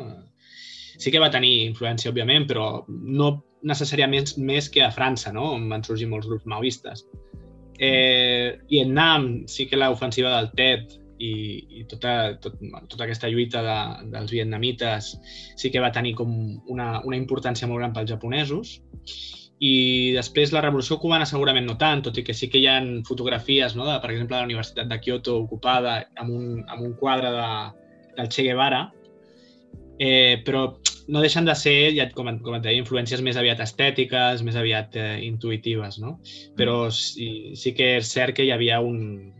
Sí que va tenir influència, òbviament, però no necessàriament més que a França, no? on van sorgir molts grups maoistes. Eh, Vietnam sí que l'ofensiva del Tet i, i tota, tot, tota aquesta lluita de, dels vietnamites sí que va tenir com una, una importància molt gran pels japonesos i després la revolució cubana segurament no tant, tot i que sí que hi ha fotografies, no, de, per exemple, de la Universitat de Kyoto ocupada amb un, amb un quadre de, del Che Guevara, eh, però no deixen de ser, ja com, com et deia, influències més aviat estètiques, més aviat eh, intuïtives, no? Però mm. sí, sí que és cert que hi havia un,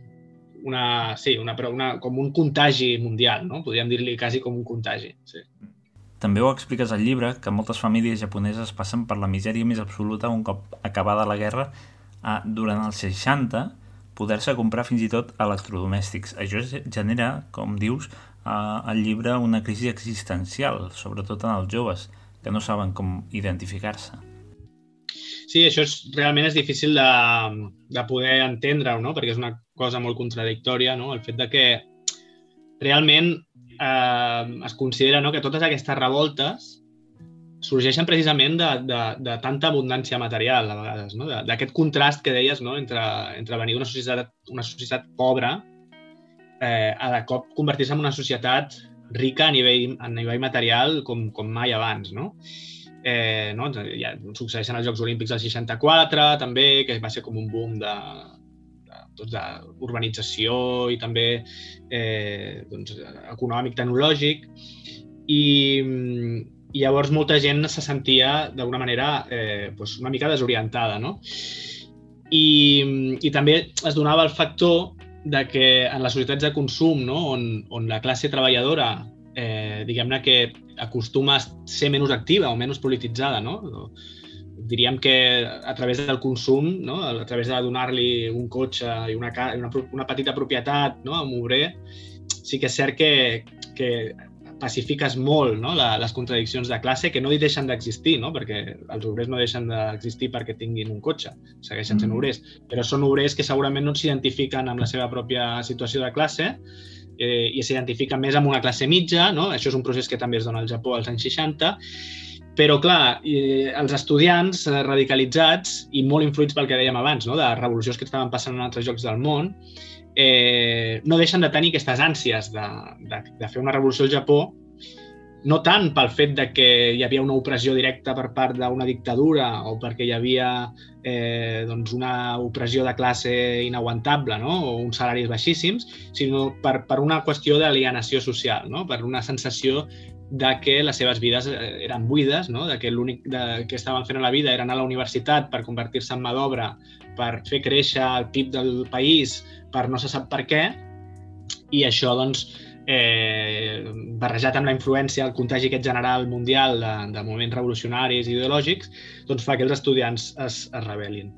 una, sí, una, una, com un contagi mundial, no? Podríem dir-li quasi com un contagi, sí. També ho expliques al llibre que moltes famílies japoneses passen per la misèria més absoluta un cop acabada la guerra a, durant els 60 poder-se comprar fins i tot electrodomèstics. Això genera, com dius, al llibre una crisi existencial, sobretot en els joves, que no saben com identificar-se. Sí, això és, realment és difícil de, de poder entendre-ho, no? perquè és una cosa molt contradictòria, no? el fet de que realment eh, es considera no, que totes aquestes revoltes sorgeixen precisament de, de, de tanta abundància material, a vegades, no? d'aquest contrast que deies no? entre, entre venir d'una societat, una societat pobra eh, a de cop convertir-se en una societat rica a nivell, a nivell material com, com mai abans, no? Eh, no? Ja succeeixen els Jocs Olímpics del 64, també, que va ser com un boom de, doncs d'urbanització i també eh, doncs, econòmic, tecnològic, i, i llavors molta gent se sentia d'alguna manera eh, doncs una mica desorientada, no? I, I també es donava el factor de que en les societats de consum, no? on, on la classe treballadora, eh, diguem-ne que acostuma a ser menys activa o menys polititzada, no? Diríem que a través del consum, no? a través de donar-li un cotxe i una, una, una petita propietat no? a un obrer, sí que és cert que, que pacifiques molt no? La, les contradiccions de classe que no hi deixen d'existir, no? perquè els obrers no deixen d'existir perquè tinguin un cotxe, segueixen sent mm. obrers, però són obrers que segurament no s'identifiquen amb la seva pròpia situació de classe eh, i s'identifiquen més amb una classe mitja, no? això és un procés que també es dona al Japó als anys 60, però, clar, eh, els estudiants eh, radicalitzats i molt influïts pel que dèiem abans, no? de revolucions que estaven passant en altres llocs del món, eh, no deixen de tenir aquestes ànsies de, de, de fer una revolució al Japó, no tant pel fet de que hi havia una opressió directa per part d'una dictadura o perquè hi havia eh, doncs una opressió de classe inaguantable no? o uns salaris baixíssims, sinó per, per una qüestió d'alienació social, no? per una sensació de que les seves vides eh, eren buides, no? de que l'únic que estaven fent a la vida era anar a la universitat per convertir-se en mà d'obra, per fer créixer el PIB del país, per no se sap per què, i això, doncs, eh, barrejat amb la influència, el contagi aquest general mundial de, de moviments revolucionaris i ideològics, doncs fa que els estudiants es, es rebel·lin.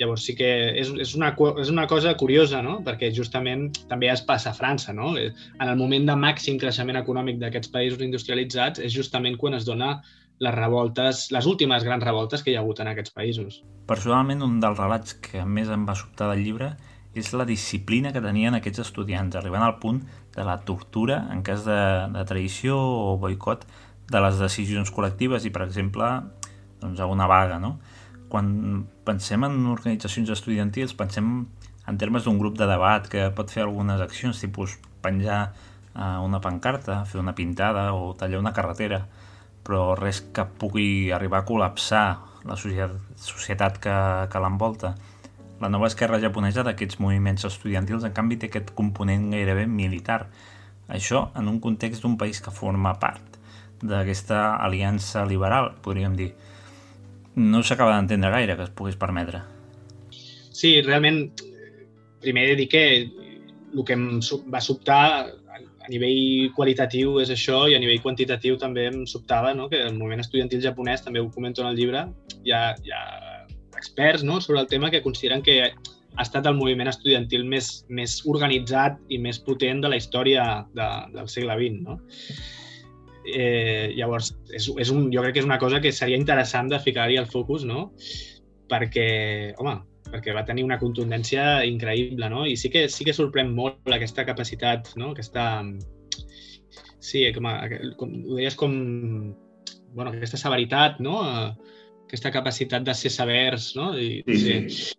Llavors sí que és, és, una, és una cosa curiosa, no? perquè justament també es passa a França. No? En el moment de màxim creixement econòmic d'aquests països industrialitzats és justament quan es dona les revoltes, les últimes grans revoltes que hi ha hagut en aquests països. Personalment, un dels relats que més em va sobtar del llibre és la disciplina que tenien aquests estudiants, arribant al punt de la tortura en cas de, de traïció o boicot de les decisions col·lectives i, per exemple, doncs, a una vaga. No? Quan pensem en organitzacions estudiantils, pensem en termes d'un grup de debat que pot fer algunes accions, tipus penjar eh, una pancarta, fer una pintada o tallar una carretera, però res que pugui arribar a col·lapsar la societat, que, que l'envolta. La nova esquerra japonesa d'aquests moviments estudiantils, en canvi, té aquest component gairebé militar. Això en un context d'un país que forma part d'aquesta aliança liberal, podríem dir. No s'acaba d'entendre gaire que es pogués permetre. Sí, realment, primer dir que el que em va sobtar a nivell qualitatiu és això i a nivell quantitatiu també em sobtava no? que el moviment estudiantil japonès, també ho comento en el llibre, ja, ja experts no, sobre el tema que consideren que ha estat el moviment estudiantil més, més organitzat i més potent de la història de, del segle XX. No? Eh, llavors, és, és un, jo crec que és una cosa que seria interessant de ficar-hi al focus, no? perquè, home, perquè va tenir una contundència increïble, no? I sí que, sí que sorprèn molt aquesta capacitat, no? Aquesta... Sí, com, a, com ho deies com... Bueno, aquesta severitat, no? aquesta capacitat de ser sabers, no? I, sí, sí.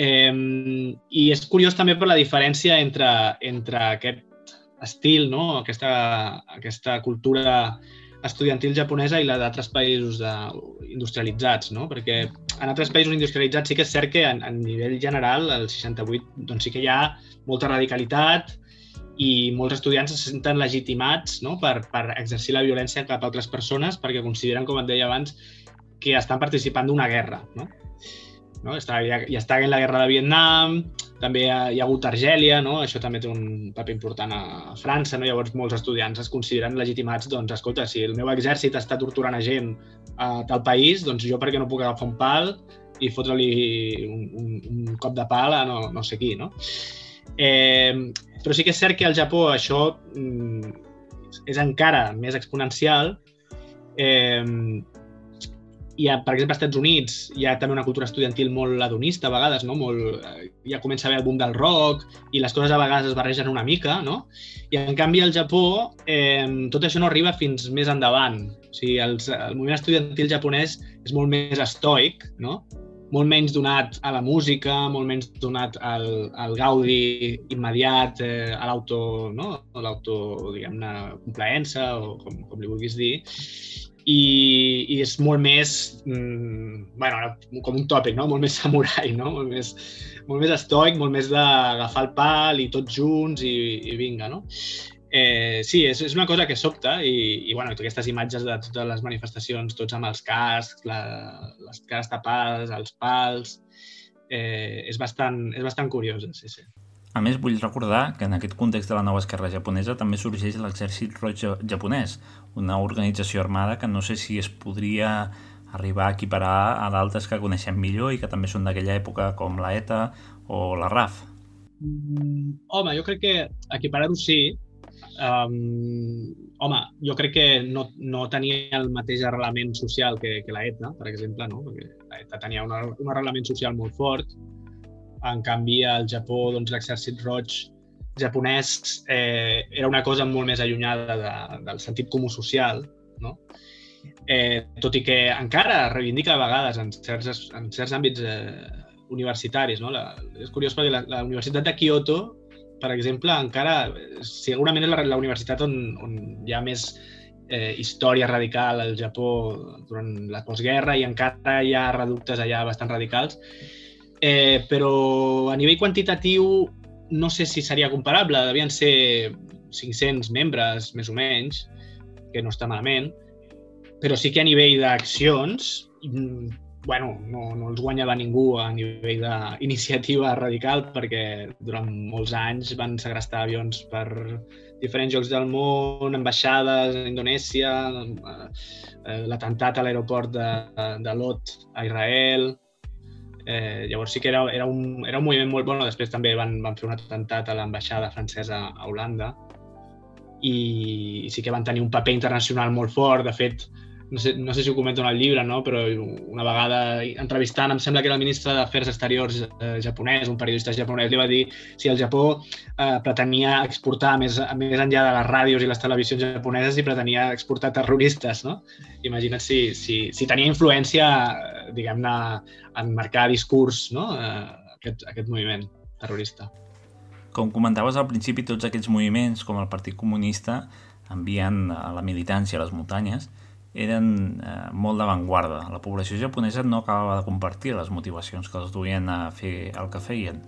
Eh, I és curiós també per la diferència entre, entre aquest estil, no? aquesta, aquesta cultura estudiantil japonesa i la d'altres països de, industrialitzats, no? perquè en altres països industrialitzats sí que és cert que a, a nivell general, el 68, doncs sí que hi ha molta radicalitat i molts estudiants se senten legitimats no? per, per exercir la violència cap a altres persones perquè consideren, com et deia abans, que estan participant d'una guerra. No? No? Està, ja, ja està en la guerra de Vietnam, també hi ha, hagut Argèlia, no? això també té un paper important a França, no? llavors molts estudiants es consideren legitimats, doncs escolta, si el meu exèrcit està torturant a gent a tal país, doncs jo per què no puc agafar un pal i fotre-li un, un, un cop de pal a no, no sé qui, no? Eh, però sí que és cert que al Japó això mm, és encara més exponencial eh, hi ha, per exemple, als Estats Units hi ha també una cultura estudiantil molt adonista a vegades, no? molt, eh, ja comença a haver el boom del rock i les coses a vegades es barregen una mica, no? I en canvi al Japó eh, tot això no arriba fins més endavant. O sigui, els, el moviment estudiantil japonès és molt més estoic, no? molt menys donat a la música, molt menys donat al, al gaudi immediat, eh, a l'auto, no? l'auto, diguem-ne, complaença, o com, com li vulguis dir, i, i és molt més, mm, bueno, com un tòpic, no? molt més samurai, no? molt, més, molt més estoic, molt més d'agafar el pal i tots junts i, i vinga, no? Eh, sí, és, és una cosa que sobta i, i bueno, aquestes imatges de totes les manifestacions, tots amb els cascs, la, les cares tapades, els pals, eh, és, bastant, és bastant curiosa, sí, sí. A més, vull recordar que en aquest context de la nova esquerra japonesa també sorgeix l'exèrcit roig japonès, una organització armada que no sé si es podria arribar a equiparar a d'altres que coneixem millor i que també són d'aquella època com la ETA o la RAF. Home, jo crec que equiparar-ho sí. Um, home, jo crec que no, no tenia el mateix arrelament social que, que la ETA, per exemple, no? perquè la ETA tenia una, un arrelament social molt fort. En canvi, al Japó, doncs, l'exèrcit roig japonès eh, era una cosa molt més allunyada de, del sentit comú social, no? Eh, tot i que encara reivindica a vegades en certs, en certs àmbits eh, universitaris. No? La, és curiós perquè la, la Universitat de Kyoto per exemple, encara segurament és la, la universitat on, on hi ha més eh, història radical al Japó durant la postguerra i encara hi ha reductes allà bastant radicals. Eh, però a nivell quantitatiu no sé si seria comparable, devien ser 500 membres, més o menys, que no està malament, però sí que a nivell d'accions bueno, no, no els guanyava ningú a nivell d'iniciativa radical perquè durant molts anys van segrestar avions per diferents llocs del món, ambaixades a Indonèsia, eh, l'atemptat a l'aeroport de, de Lot a Israel. Eh, llavors sí que era, era, un, era un moviment molt bon. Després també van, van fer un atemptat a l'ambaixada francesa a Holanda i, i sí que van tenir un paper internacional molt fort. De fet, no sé, no sé si ho comento en el llibre, no? però una vegada entrevistant, em sembla que era el ministre d'Afers Exteriors eh, japonès, un periodista japonès, li va dir si el Japó eh, pretenia exportar més, més enllà de les ràdios i les televisions japoneses i pretenia exportar terroristes. No? Imagina't si, si, si tenia influència, diguem-ne, en marcar discurs no? eh, aquest, aquest moviment terrorista. Com comentaves al principi, tots aquests moviments, com el Partit Comunista, envien a la militància a les muntanyes, eren eh, molt d'avantguarda. La població japonesa no acabava de compartir les motivacions que els duien a fer el que feien.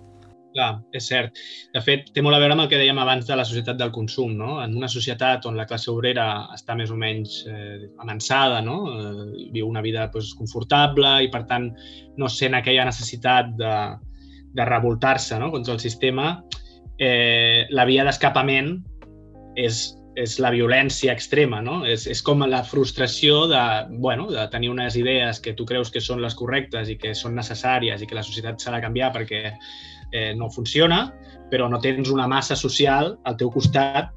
Clar, és cert. De fet, té molt a veure amb el que dèiem abans de la societat del consum. No? En una societat on la classe obrera està més o menys eh, avançada, no? eh, viu una vida pues, confortable i, per tant, no sent aquella necessitat de, de revoltar-se no? contra el sistema, eh, la via d'escapament és és la violència extrema, no? És, és com la frustració de, bueno, de tenir unes idees que tu creus que són les correctes i que són necessàries i que la societat s'ha de canviar perquè eh, no funciona, però no tens una massa social al teu costat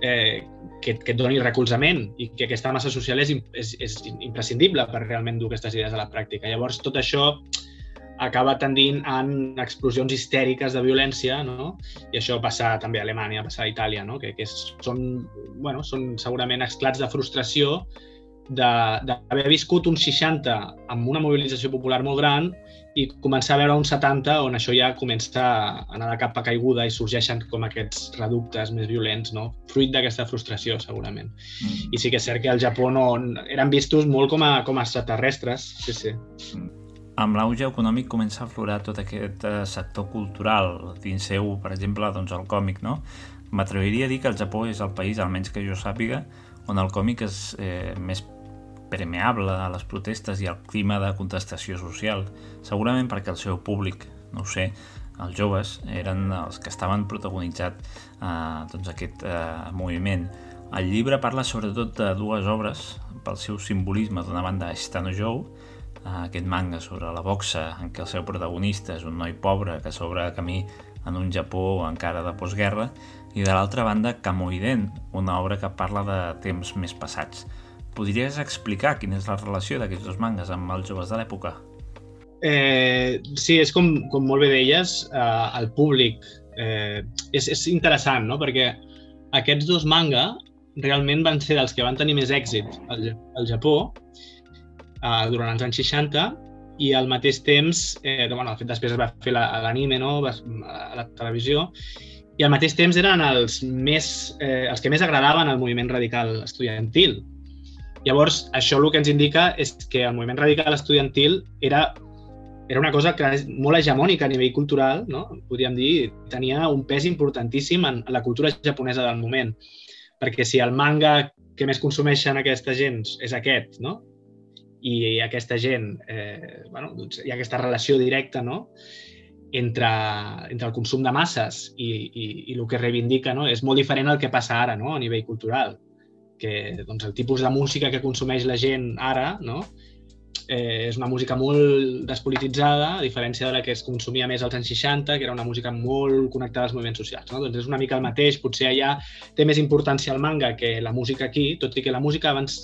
eh, que, que et doni recolzament i que aquesta massa social és, és, és imprescindible per realment dur aquestes idees a la pràctica. Llavors, tot això acaba tendint en explosions histèriques de violència, no? i això passa també a Alemanya, passa a Itàlia, no? que, que són, bueno, són segurament esclats de frustració d'haver viscut un 60 amb una mobilització popular molt gran i començar a veure un 70 on això ja comença a anar de cap a caiguda i sorgeixen com aquests reductes més violents, no? fruit d'aquesta frustració, segurament. Mm. I sí que és cert que al Japó no, eren vistos molt com a, com a extraterrestres, sí, sí. Mm amb l'auge econòmic comença a aflorar tot aquest eh, sector cultural, dins seu, per exemple, doncs el còmic, no? M'atreviria a dir que el Japó és el país, almenys que jo sàpiga, on el còmic és eh, més permeable a les protestes i al clima de contestació social, segurament perquè el seu públic, no ho sé, els joves eren els que estaven protagonitzat eh, doncs aquest eh, moviment. El llibre parla sobretot de dues obres pel seu simbolisme. D'una banda, Stano Joe, aquest manga sobre la boxa en què el seu protagonista és un noi pobre que s'obre camí en un Japó encara de postguerra i de l'altra banda Kamoiden, una obra que parla de temps més passats. Podries explicar quina és la relació d'aquests dos mangas amb els joves de l'època? Eh, sí, és com, com molt bé deies, eh, el públic eh, és, és interessant, no? perquè aquests dos manga realment van ser dels que van tenir més èxit al, al Japó uh, durant els anys 60 i al mateix temps, eh, bueno, de fet després es va fer l'anime no? a la televisió, i al mateix temps eren els, més, eh, els que més agradaven al moviment radical estudiantil. Llavors, això el que ens indica és que el moviment radical estudiantil era, era una cosa que és molt hegemònica a nivell cultural, no? podríem dir, tenia un pes importantíssim en la cultura japonesa del moment. Perquè si el manga que més consumeixen aquesta gent és aquest, no? I aquesta gent, eh, bueno, doncs hi ha aquesta relació directa no? entre, entre el consum de masses i, i, i el que reivindica no? és molt diferent al que passa ara no? a nivell cultural que doncs, el tipus de música que consumeix la gent ara no? eh, és una música molt despolititzada, a diferència de la que es consumia més als anys 60, que era una música molt connectada als moviments socials. No? Doncs és una mica el mateix, potser allà té més importància el manga que la música aquí, tot i que la música abans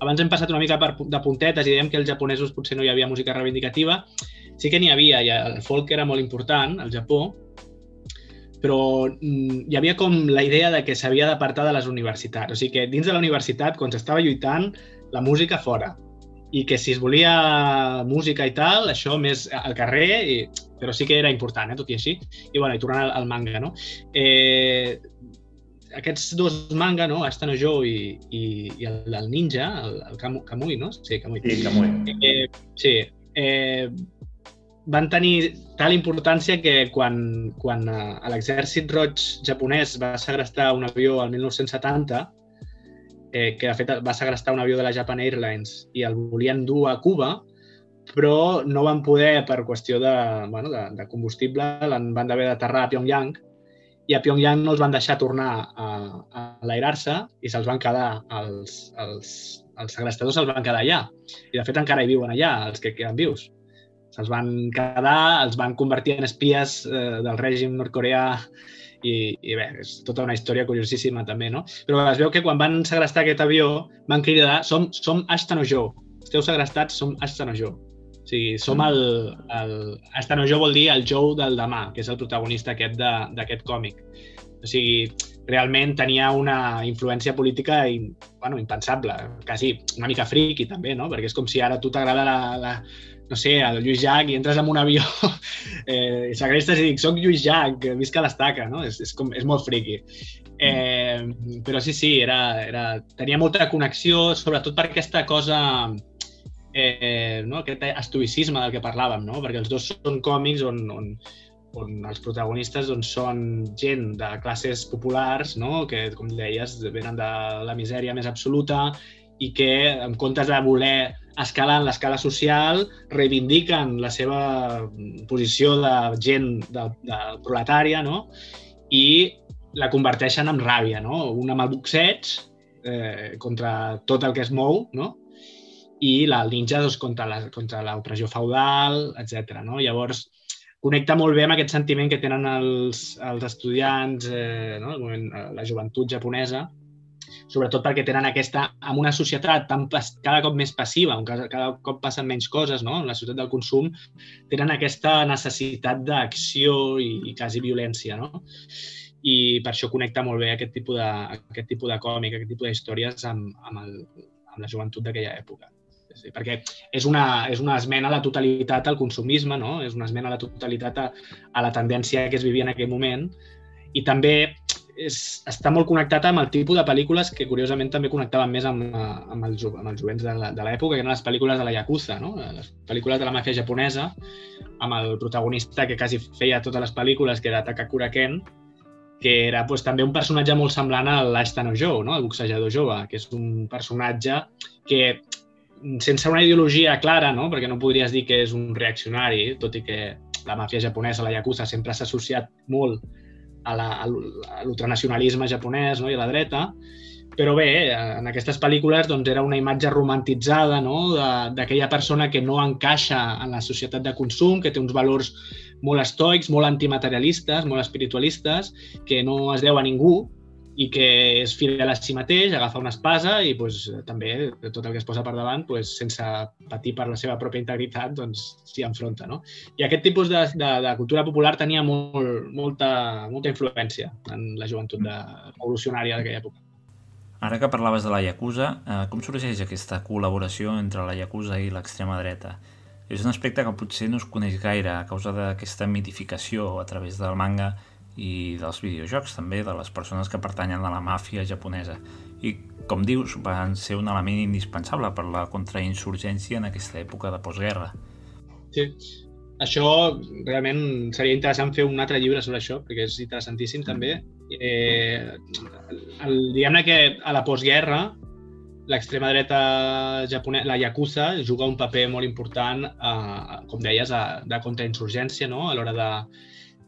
abans hem passat una mica per, de puntetes i dèiem que els japonesos potser no hi havia música reivindicativa. Sí que n'hi havia, i el folk era molt important al Japó, però mm, hi havia com la idea de que s'havia d'apartar de les universitats. O sigui que dins de la universitat, quan s'estava lluitant, la música fora. I que si es volia música i tal, això més al carrer, i... però sí que era important, eh, tot i així. I, bueno, i tornant al, al manga, no? Eh, aquests dos manga, no? Asta no Jo i, i, i el, el Ninja, el, el Kamui, no? Sí, Kamui. Sí, Kamui. Eh, sí. Eh, van tenir tal importància que quan, quan eh, l'exèrcit roig japonès va segrestar un avió al 1970, eh, que de fet va segrestar un avió de la Japan Airlines i el volien dur a Cuba, però no van poder, per qüestió de, bueno, de, de combustible, van d'haver d'aterrar a Pyongyang i a Pyongyang no els van deixar tornar a, a enlairar-se i se'ls van quedar, els, els, els segrestadors se'ls van quedar allà. I de fet encara hi viuen allà, els que queden vius. Se'ls van quedar, els van convertir en espies eh, del règim nord-coreà i, i bé, és tota una història curiosíssima també, no? Però es veu que quan van segrestar aquest avió van cridar som, som Ashton o. Esteu segrestats, som Ashton o. Sigui, som el... el jo vol dir el Joe del demà, que és el protagonista aquest d'aquest còmic. O sigui, realment tenia una influència política i, bueno, impensable, quasi una mica friqui també, no? Perquè és com si ara tu t'agrada la, la, no sé, el Lluís Llach i entres en un avió eh, segrestes i dic, soc Lluís Llach, visca l'estaca, no? És, és, com, és molt friqui. Eh, però sí, sí, era, era, tenia molta connexió, sobretot per aquesta cosa, eh, no? aquest estoicisme del que parlàvem, no? perquè els dos són còmics on, on, on els protagonistes doncs, són gent de classes populars, no? que, com deies, venen de la misèria més absoluta i que, en comptes de voler escalant l'escala social, reivindiquen la seva posició de gent de, de proletària, no? I la converteixen en ràbia, no? Un amb el boxeig eh, contra tot el que es mou, no? I la, ninja doncs, contra la, l'opressió feudal, etc. No? Llavors, connecta molt bé amb aquest sentiment que tenen els, els estudiants, eh, no? moment, la joventut japonesa, sobretot perquè tenen aquesta, en una societat tan, cada cop més passiva, on cada, cada cop passen menys coses, no? en la societat del consum, tenen aquesta necessitat d'acció i, i quasi violència. No? I per això connecta molt bé aquest tipus de, aquest tipus de còmic, aquest tipus d'històries amb, amb, el, amb la joventut d'aquella època. Sí, perquè és una, és una esmena a la totalitat al consumisme, no? és una esmena a la totalitat a, a la tendència que es vivia en aquell moment i també és, està molt connectat amb el tipus de pel·lícules que curiosament també connectaven més amb, amb, els, amb els jovents de l'època, que eren les pel·lícules de la Yakuza, no? les pel·lícules de la màfia japonesa, amb el protagonista que quasi feia totes les pel·lícules, que era Takakura Ken, que era pues, també un personatge molt semblant a l'Ashton Joe, no? el boxejador jove, que és un personatge que sense una ideologia clara, no? perquè no podries dir que és un reaccionari, tot i que la màfia japonesa, la Yakuza, sempre s'ha associat molt a l'ultranacionalisme japonès no? i a la dreta, però bé, en aquestes pel·lícules doncs, era una imatge romantitzada no? d'aquella persona que no encaixa en la societat de consum, que té uns valors molt estoics, molt antimaterialistes, molt espiritualistes, que no es deu a ningú i que és fidel a si mateix, agafa una espasa i pues, també tot el que es posa per davant, pues, sense patir per la seva pròpia integritat, doncs enfronta. No? I aquest tipus de, de, de cultura popular tenia molt, molta, molta influència en la joventut de, revolucionària d'aquella època. Ara que parlaves de la Yakuza, eh, com sorgeix aquesta col·laboració entre la Yakuza i l'extrema dreta? És un aspecte que potser no es coneix gaire a causa d'aquesta mitificació a través del manga i dels videojocs també, de les persones que pertanyen a la màfia japonesa. I, com dius, van ser un element indispensable per la contrainsurgència en aquesta època de postguerra. Sí, això realment seria interessant fer un altre llibre sobre això, perquè és interessantíssim també. Eh, Diguem-ne que a la postguerra l'extrema dreta japonesa, la Yakuza, juga un paper molt important, eh, com deies, a, de contrainsurgència, no? a l'hora de,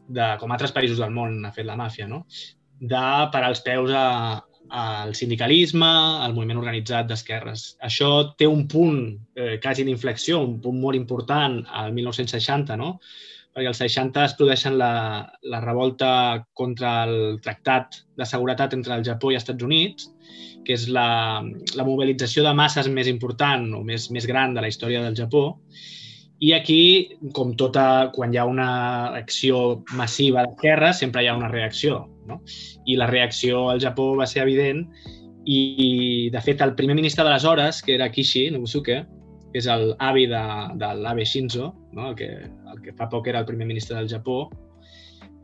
de, com altres països del món ha fet la màfia, no? de parar els peus a, el sindicalisme, el moviment organitzat d'esquerres. Això té un punt eh, quasi d'inflexió, un punt molt important al 1960, no? perquè als 60 es produeixen la, la revolta contra el Tractat de Seguretat entre el Japó i els Estats Units, que és la, la mobilització de masses més important o més, més gran de la història del Japó. I aquí, com tota, quan hi ha una acció massiva d'esquerra, sempre hi ha una reacció. No? I la reacció al Japó va ser evident i, de fet, el primer ministre d'aleshores, que era Kishi Nobusuke, que és el avi de, de l'Abe Shinzo, no? el, que, el que fa poc era el primer ministre del Japó,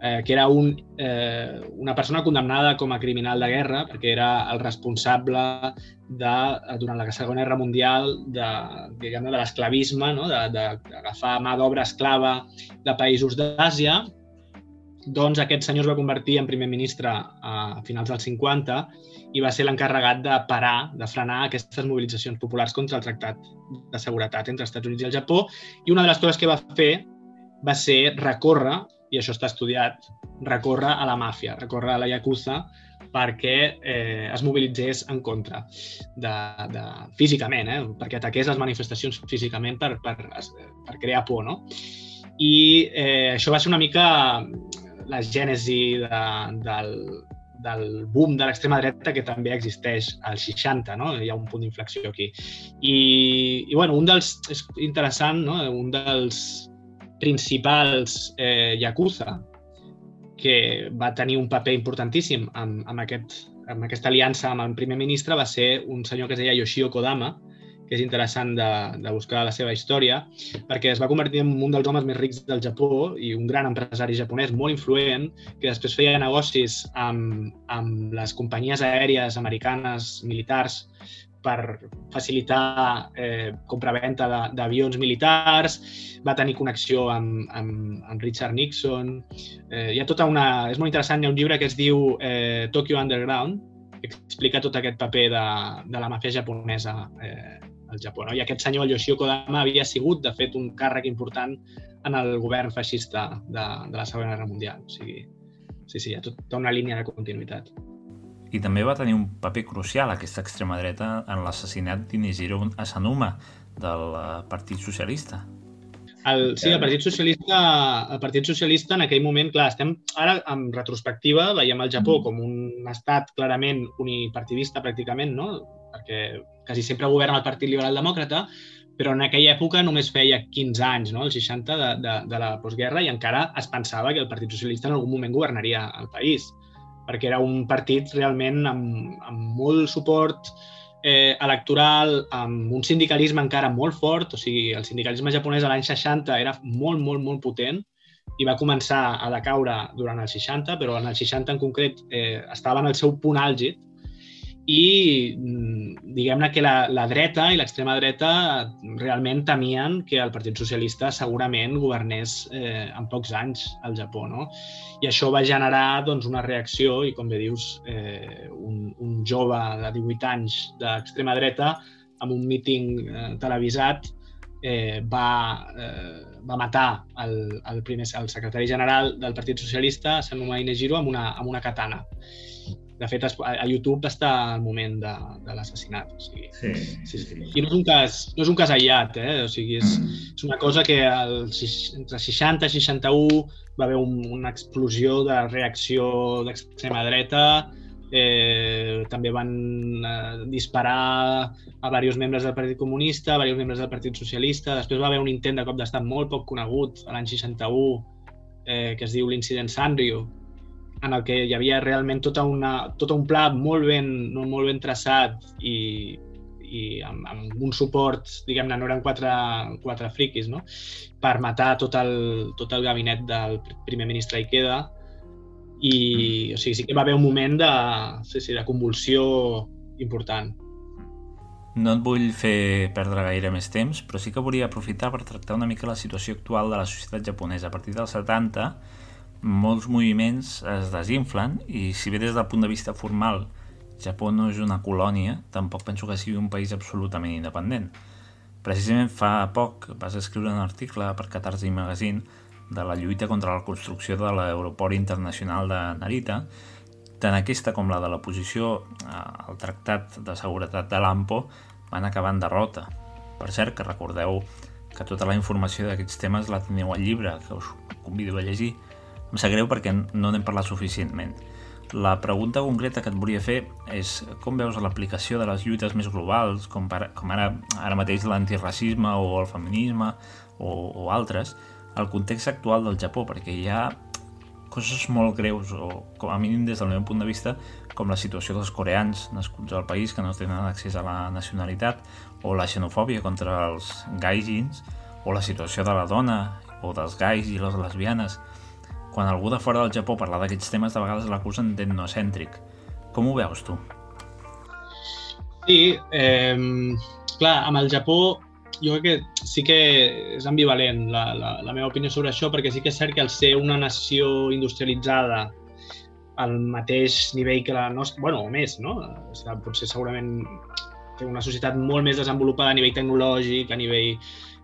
eh, que era un, eh, una persona condemnada com a criminal de guerra perquè era el responsable de, durant la Segona Guerra Mundial de, diguem de l'esclavisme, no? d'agafar mà d'obra esclava de països d'Àsia. Doncs aquest senyor es va convertir en primer ministre a finals dels 50 i va ser l'encarregat de parar, de frenar aquestes mobilitzacions populars contra el Tractat de Seguretat entre els Estats Units i el Japó. I una de les coses que va fer va ser recórrer, i això està estudiat, recórrer a la màfia, recórrer a la Yakuza perquè eh, es mobilitzés en contra de, de, físicament, eh, perquè ataqués les manifestacions físicament per, per, per crear por. No? I eh, això va ser una mica la gènesi de, del, del boom de l'extrema dreta que també existeix als 60, no? Hi ha un punt d'inflexió aquí. I, I, bueno, un dels... És interessant, no? Un dels principals eh, Yakuza que va tenir un paper importantíssim amb, amb, aquest, amb aquesta aliança amb el primer ministre va ser un senyor que es deia Yoshio Kodama, que és interessant de, de buscar la seva història, perquè es va convertir en un dels homes més rics del Japó i un gran empresari japonès molt influent, que després feia negocis amb, amb les companyies aèries americanes militars per facilitar eh, compra-venta d'avions militars, va tenir connexió amb, amb, amb Richard Nixon. Eh, hi ha tota una... És molt interessant, hi ha un llibre que es diu eh, Tokyo Underground, que explica tot aquest paper de, de la màfia japonesa eh, al Japó. No? I aquest senyor, Yoshio Kodama, havia sigut, de fet, un càrrec important en el govern feixista de, de la Segona Guerra Mundial. O sigui, sí, sí, hi ha tota una línia de continuïtat. I també va tenir un paper crucial aquesta extrema dreta en l'assassinat d'Inejiro Asanuma del eh, Partit Socialista. El, sí, el Partit Socialista, el Partit Socialista en aquell moment, clar, estem ara en retrospectiva, veiem el Japó mm. com un estat clarament unipartidista pràcticament, no? perquè quasi sempre governa el Partit Liberal Demòcrata, però en aquella època només feia 15 anys, no? el 60 de, de, de la postguerra, i encara es pensava que el Partit Socialista en algun moment governaria el país, perquè era un partit realment amb, amb molt suport eh, electoral, amb un sindicalisme encara molt fort, o sigui, el sindicalisme japonès a l'any 60 era molt, molt, molt potent, i va començar a decaure durant els 60, però en el 60 en concret eh, estava en el seu punt àlgid, i mm, diguem-ne que la, la dreta i l'extrema dreta realment temien que el Partit Socialista segurament governés eh, en pocs anys al Japó. No? I això va generar doncs, una reacció i, com bé dius, eh, un, un jove de 18 anys d'extrema dreta amb un míting eh, televisat eh, va, eh, va matar el, el, primer, el secretari general del Partit Socialista, Sanuma Inejiro, amb una, amb una katana. De fet, a YouTube està el moment de, de l'assassinat. O sigui, sí, sí, sí. I no és un cas, no és un cas aïllat, eh? o sigui, és, és una cosa que el, entre 60 i 61 va haver un, una explosió de reacció d'extrema dreta, eh, també van eh, disparar a diversos membres del Partit Comunista, a diversos membres del Partit Socialista, després va haver un intent de cop d'estat molt poc conegut l'any 61, eh, que es diu l'incident Sanrio, en el que hi havia realment tota una, tot un pla molt ben, molt ben traçat i, i amb, amb un suport, diguem-ne, no eren quatre, quatre friquis, no? per matar tot el, tot el gabinet del primer ministre Ikeda i mm. o sigui, sí que va haver un moment de, sí, sí, de convulsió important. No et vull fer perdre gaire més temps, però sí que volia aprofitar per tractar una mica la situació actual de la societat japonesa. A partir dels 70 molts moviments es desinflen i si bé des del punt de vista formal Japó no és una colònia, tampoc penso que sigui un país absolutament independent. Precisament fa poc vas escriure un article per Catarsi Magazine de la lluita contra la construcció de l'aeroport internacional de Narita Tant aquesta com la de la posició al Tractat de Seguretat de l'AMPO van acabar en derrota. Per cert, que recordeu que tota la informació d'aquests temes la teniu al llibre, que us convido a llegir. Em sap greu perquè no n'hem parlat suficientment. La pregunta concreta que et volia fer és com veus l'aplicació de les lluites més globals, com, per, com ara, ara mateix l'antiracisme o el feminisme o, o altres, al context actual del Japó, perquè hi ha coses molt greus, o com a mínim des del meu punt de vista, com la situació dels coreans nascuts al país que no tenen accés a la nacionalitat, o la xenofòbia contra els gaijins, o la situació de la dona, o dels gais i les lesbianes. Quan algú de fora del Japó parla d'aquests temes, de vegades l'acusen d'etnocèntric. Com ho veus tu? Sí, eh, clar, amb el Japó jo crec que sí que és ambivalent la, la, la meva opinió sobre això, perquè sí que és cert que al ser una nació industrialitzada al mateix nivell que la nostra, bueno, o més, no? O sigui, potser segurament té una societat molt més desenvolupada a nivell tecnològic, a nivell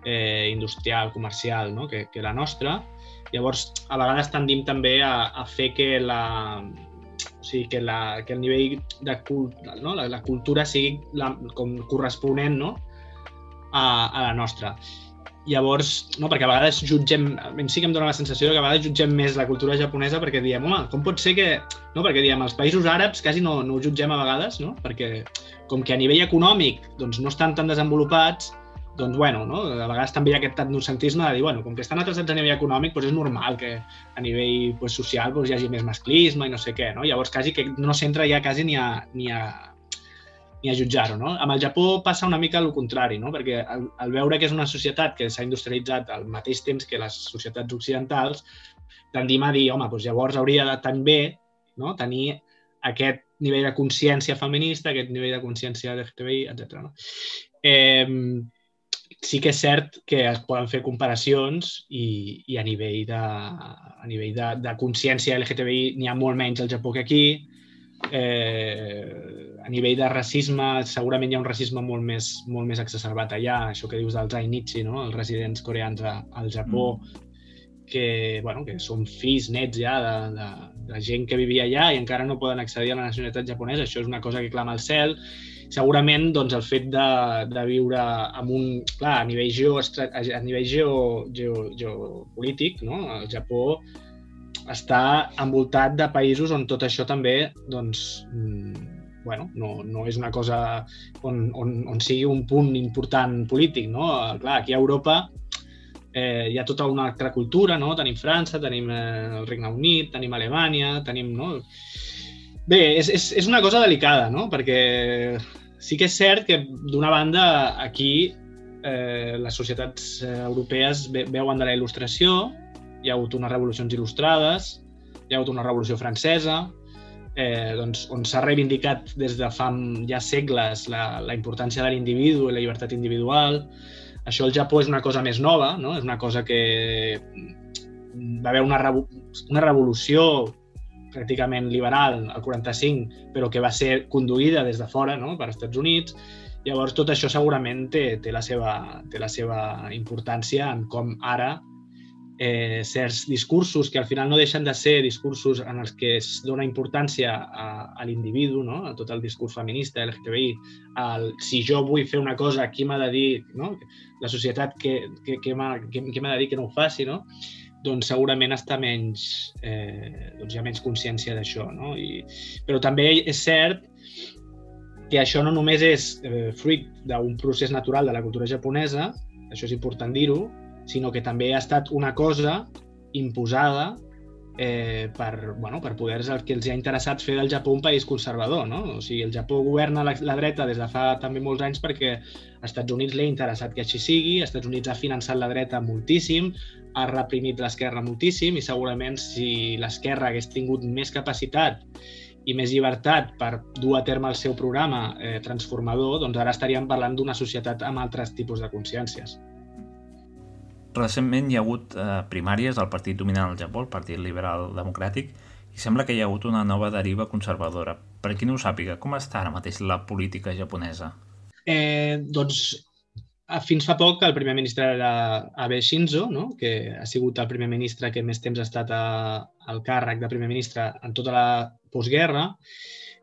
eh, industrial, comercial, no? que, que la nostra. Llavors, a vegades tendim també a, a fer que la, o sigui, que, la, que el nivell de cult, no? la, la cultura sigui la, com corresponent no? a, a la nostra. Llavors, no, perquè a vegades jutgem, a mi sí que em dóna la sensació que a vegades jutgem més la cultura japonesa perquè diem, home, com pot ser que... No, perquè diem, els països àrabs quasi no, no ho jutgem a vegades, no? Perquè com que a nivell econòmic doncs, no estan tan desenvolupats, doncs, bueno, no? a vegades també hi ha aquest etnocentisme de dir, bueno, com que estan atrasats a nivell econòmic, doncs és normal que a nivell doncs, social doncs, hi hagi més masclisme i no sé què, no? Llavors, quasi que no s'entra ja quasi ni a, ni a ni a jutjar-ho. No? Amb el Japó passa una mica el contrari, no? perquè al, al veure que és una societat que s'ha industrialitzat al mateix temps que les societats occidentals, tendim a dir, home, doncs llavors hauria de també no? tenir aquest nivell de consciència feminista, aquest nivell de consciència LGTBI, etc. No? Eh, sí que és cert que es poden fer comparacions i, i a nivell de, a nivell de, de consciència LGTBI n'hi ha molt menys al Japó que aquí, eh, a nivell de racisme, segurament hi ha un racisme molt més, molt més exacerbat allà, això que dius dels Ainichi, no? els residents coreans a, al Japó, mm. que, bueno, que són fills nets ja de, de, de gent que vivia allà i encara no poden accedir a la nacionalitat japonesa. Això és una cosa que clama al cel. Segurament doncs, el fet de, de viure amb un... Clar, a nivell, geo, a nivell geo, geo, geopolític, no? el Japó està envoltat de països on tot això també doncs, mm, bueno, no, no és una cosa on, on, on sigui un punt important polític. No? Clar, aquí a Europa eh, hi ha tota una altra cultura, no? tenim França, tenim eh, el Regne Unit, tenim Alemanya, tenim... No? Bé, és, és, és una cosa delicada, no? perquè sí que és cert que d'una banda aquí eh, les societats eh, europees veuen de la il·lustració hi ha hagut unes revolucions il·lustrades, hi ha hagut una revolució francesa, eh, doncs, on s'ha reivindicat des de fa ja segles la, la importància de l'individu i la llibertat individual. Això al Japó és una cosa més nova, no? és una cosa que va haver una, revo una revolució pràcticament liberal al 45, però que va ser conduïda des de fora no? per als Estats Units. Llavors, tot això segurament té, té, la seva, té la seva importància en com ara eh, certs discursos que al final no deixen de ser discursos en els que es dona importància a, a l'individu, no? a tot el discurs feminista, LGTBI, el, si jo vull fer una cosa, qui m'ha de dir, no? la societat que m'ha de dir que no ho faci, no? Doncs segurament està menys, eh, doncs hi ha menys consciència d'això. No? I, però també és cert que això no només és eh, fruit d'un procés natural de la cultura japonesa, això és important dir-ho, sinó que també ha estat una cosa imposada eh, per, bueno, per poders el que els ha interessat fer del Japó un país conservador. No? O sigui, el Japó governa la, la dreta des de fa també molts anys perquè als Estats Units l'ha interessat que així sigui, als Estats Units ha finançat la dreta moltíssim, ha reprimit l'esquerra moltíssim i segurament si l'esquerra hagués tingut més capacitat i més llibertat per dur a terme el seu programa eh, transformador, doncs ara estaríem parlant d'una societat amb altres tipus de consciències. Recentment hi ha hagut eh, primàries al partit dominant al Japó, el Partit Liberal Democràtic, i sembla que hi ha hagut una nova deriva conservadora. Per qui no ho sàpiga, com està ara mateix la política japonesa? Eh, doncs fins fa poc el primer ministre era Abe Shinzo, no? que ha sigut el primer ministre que més temps ha estat a, al càrrec de primer ministre en tota la postguerra,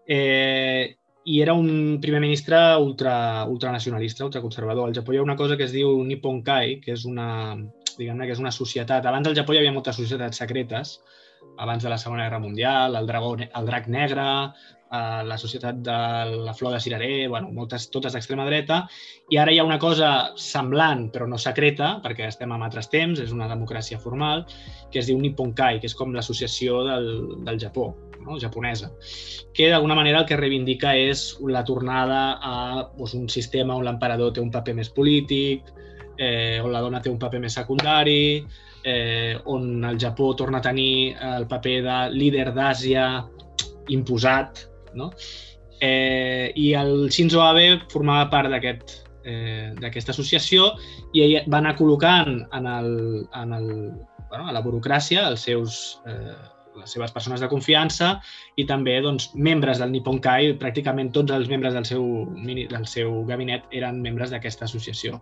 eh, i era un primer ministre ultra, ultranacionalista, ultraconservador. Al Japó hi ha una cosa que es diu Nippon Kai, que és una, diguem-ne que és una societat... Abans al Japó hi havia moltes societats secretes, abans de la Segona Guerra Mundial, el, dragó, el drac negre, eh, la societat de la flor de cirerer, bueno, moltes, totes d'extrema dreta, i ara hi ha una cosa semblant, però no secreta, perquè estem en altres temps, és una democràcia formal, que es diu Nippon Kai, que és com l'associació del, del Japó, no? japonesa, que d'alguna manera el que reivindica és la tornada a doncs, un sistema on l'emperador té un paper més polític, eh, on la dona té un paper més secundari, eh, on el Japó torna a tenir el paper de líder d'Àsia imposat, no? Eh, I el Shinzo Abe formava part d'aquest eh, d'aquesta associació i ell va anar col·locant en, el, en el, bueno, a la burocràcia els seus, eh, les seves persones de confiança i també doncs, membres del Nippon Kai, pràcticament tots els membres del seu, del seu gabinet eren membres d'aquesta associació.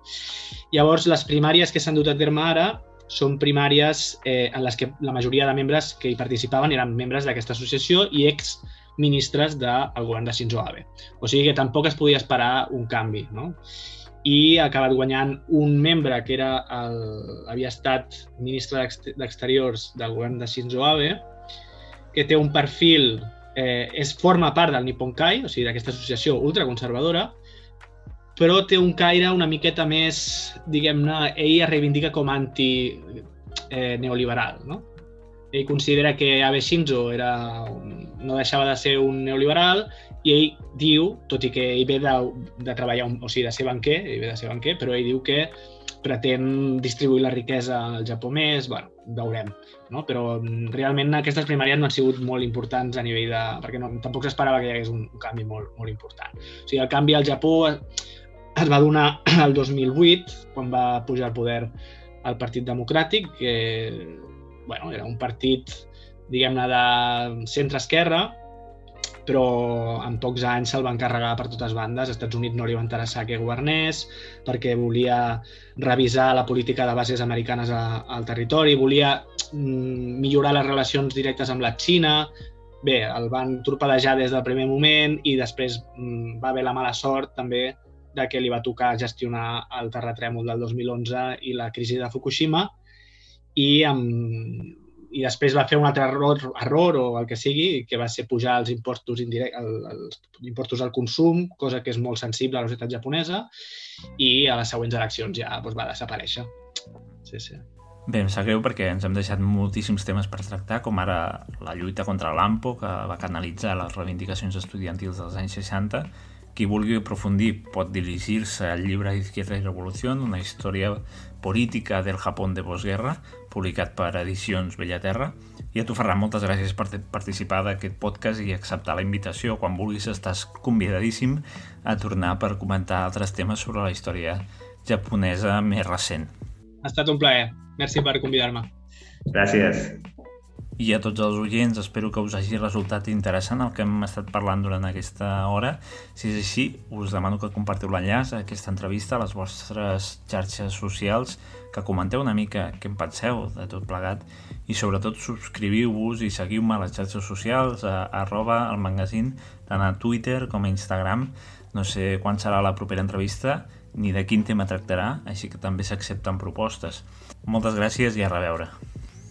Llavors, les primàries que s'han dut a terme ara són primàries eh, en les que la majoria de membres que hi participaven eren membres d'aquesta associació i ex ministres del govern de Shinzo Abe. O sigui que tampoc es podia esperar un canvi. No? I ha acabat guanyant un membre que era el, havia estat ministre d'Exteriors del govern de Shinzo Abe, que té un perfil, eh, és, forma part del Nippon Kai, o sigui, d'aquesta associació ultraconservadora, però té un caire una miqueta més, diguem-ne, ell es reivindica com anti eh, neoliberal, no? Ell considera que Abe Shinzo era no deixava de ser un neoliberal i ell diu, tot i que ell ve de, de treballar, o sigui, de ser banquer, ell ve de ser banquer, però ell diu que pretén distribuir la riquesa al Japó més, bueno, veurem. No? Però mm, realment aquestes primàries no han sigut molt importants a nivell de... perquè no, tampoc s'esperava que hi hagués un canvi molt, molt important. O sigui, el canvi al Japó es va donar el 2008, quan va pujar al poder el Partit Democràtic, que bueno, era un partit, diguem-ne, de centre-esquerra, però en pocs anys se'l van carregar per totes bandes. Als Estats Units no li va interessar que governés perquè volia revisar la política de bases americanes a, al territori, volia mm, millorar les relacions directes amb la Xina. Bé, el van torpedejar des del primer moment i després mm, va haver la mala sort també de que li va tocar gestionar el terratrèmol del 2011 i la crisi de Fukushima i, amb, i després va fer un altre error, error o el que sigui, que va ser pujar els impostos, indirect, el, els impostos al consum, cosa que és molt sensible a la societat japonesa, i a les següents eleccions ja doncs, va desaparèixer. Sí, sí. Bé, em sap greu perquè ens hem deixat moltíssims temes per tractar, com ara la lluita contra l'AMPO, que va canalitzar les reivindicacions estudiantils dels anys 60, qui vulgui aprofundir pot dirigir-se al llibre Izquierda i Revolució, una història política del Japó de postguerra, publicat per Edicions Bellaterra. I a tu, Ferran, moltes gràcies per participar d'aquest podcast i acceptar la invitació. Quan vulguis estàs convidadíssim a tornar per comentar altres temes sobre la història japonesa més recent. Ha estat un plaer. Merci per convidar-me. Gràcies. I a tots els oients espero que us hagi resultat interessant el que hem estat parlant durant aquesta hora. Si és així, us demano que compartiu l'enllaç a aquesta entrevista a les vostres xarxes socials, que comenteu una mica què en penseu de tot plegat i sobretot subscriviu-vos i seguiu-me a les xarxes socials a arroba el magazín tant a Twitter com a Instagram. No sé quan serà la propera entrevista ni de quin tema tractarà, així que també s'accepten propostes. Moltes gràcies i a reveure.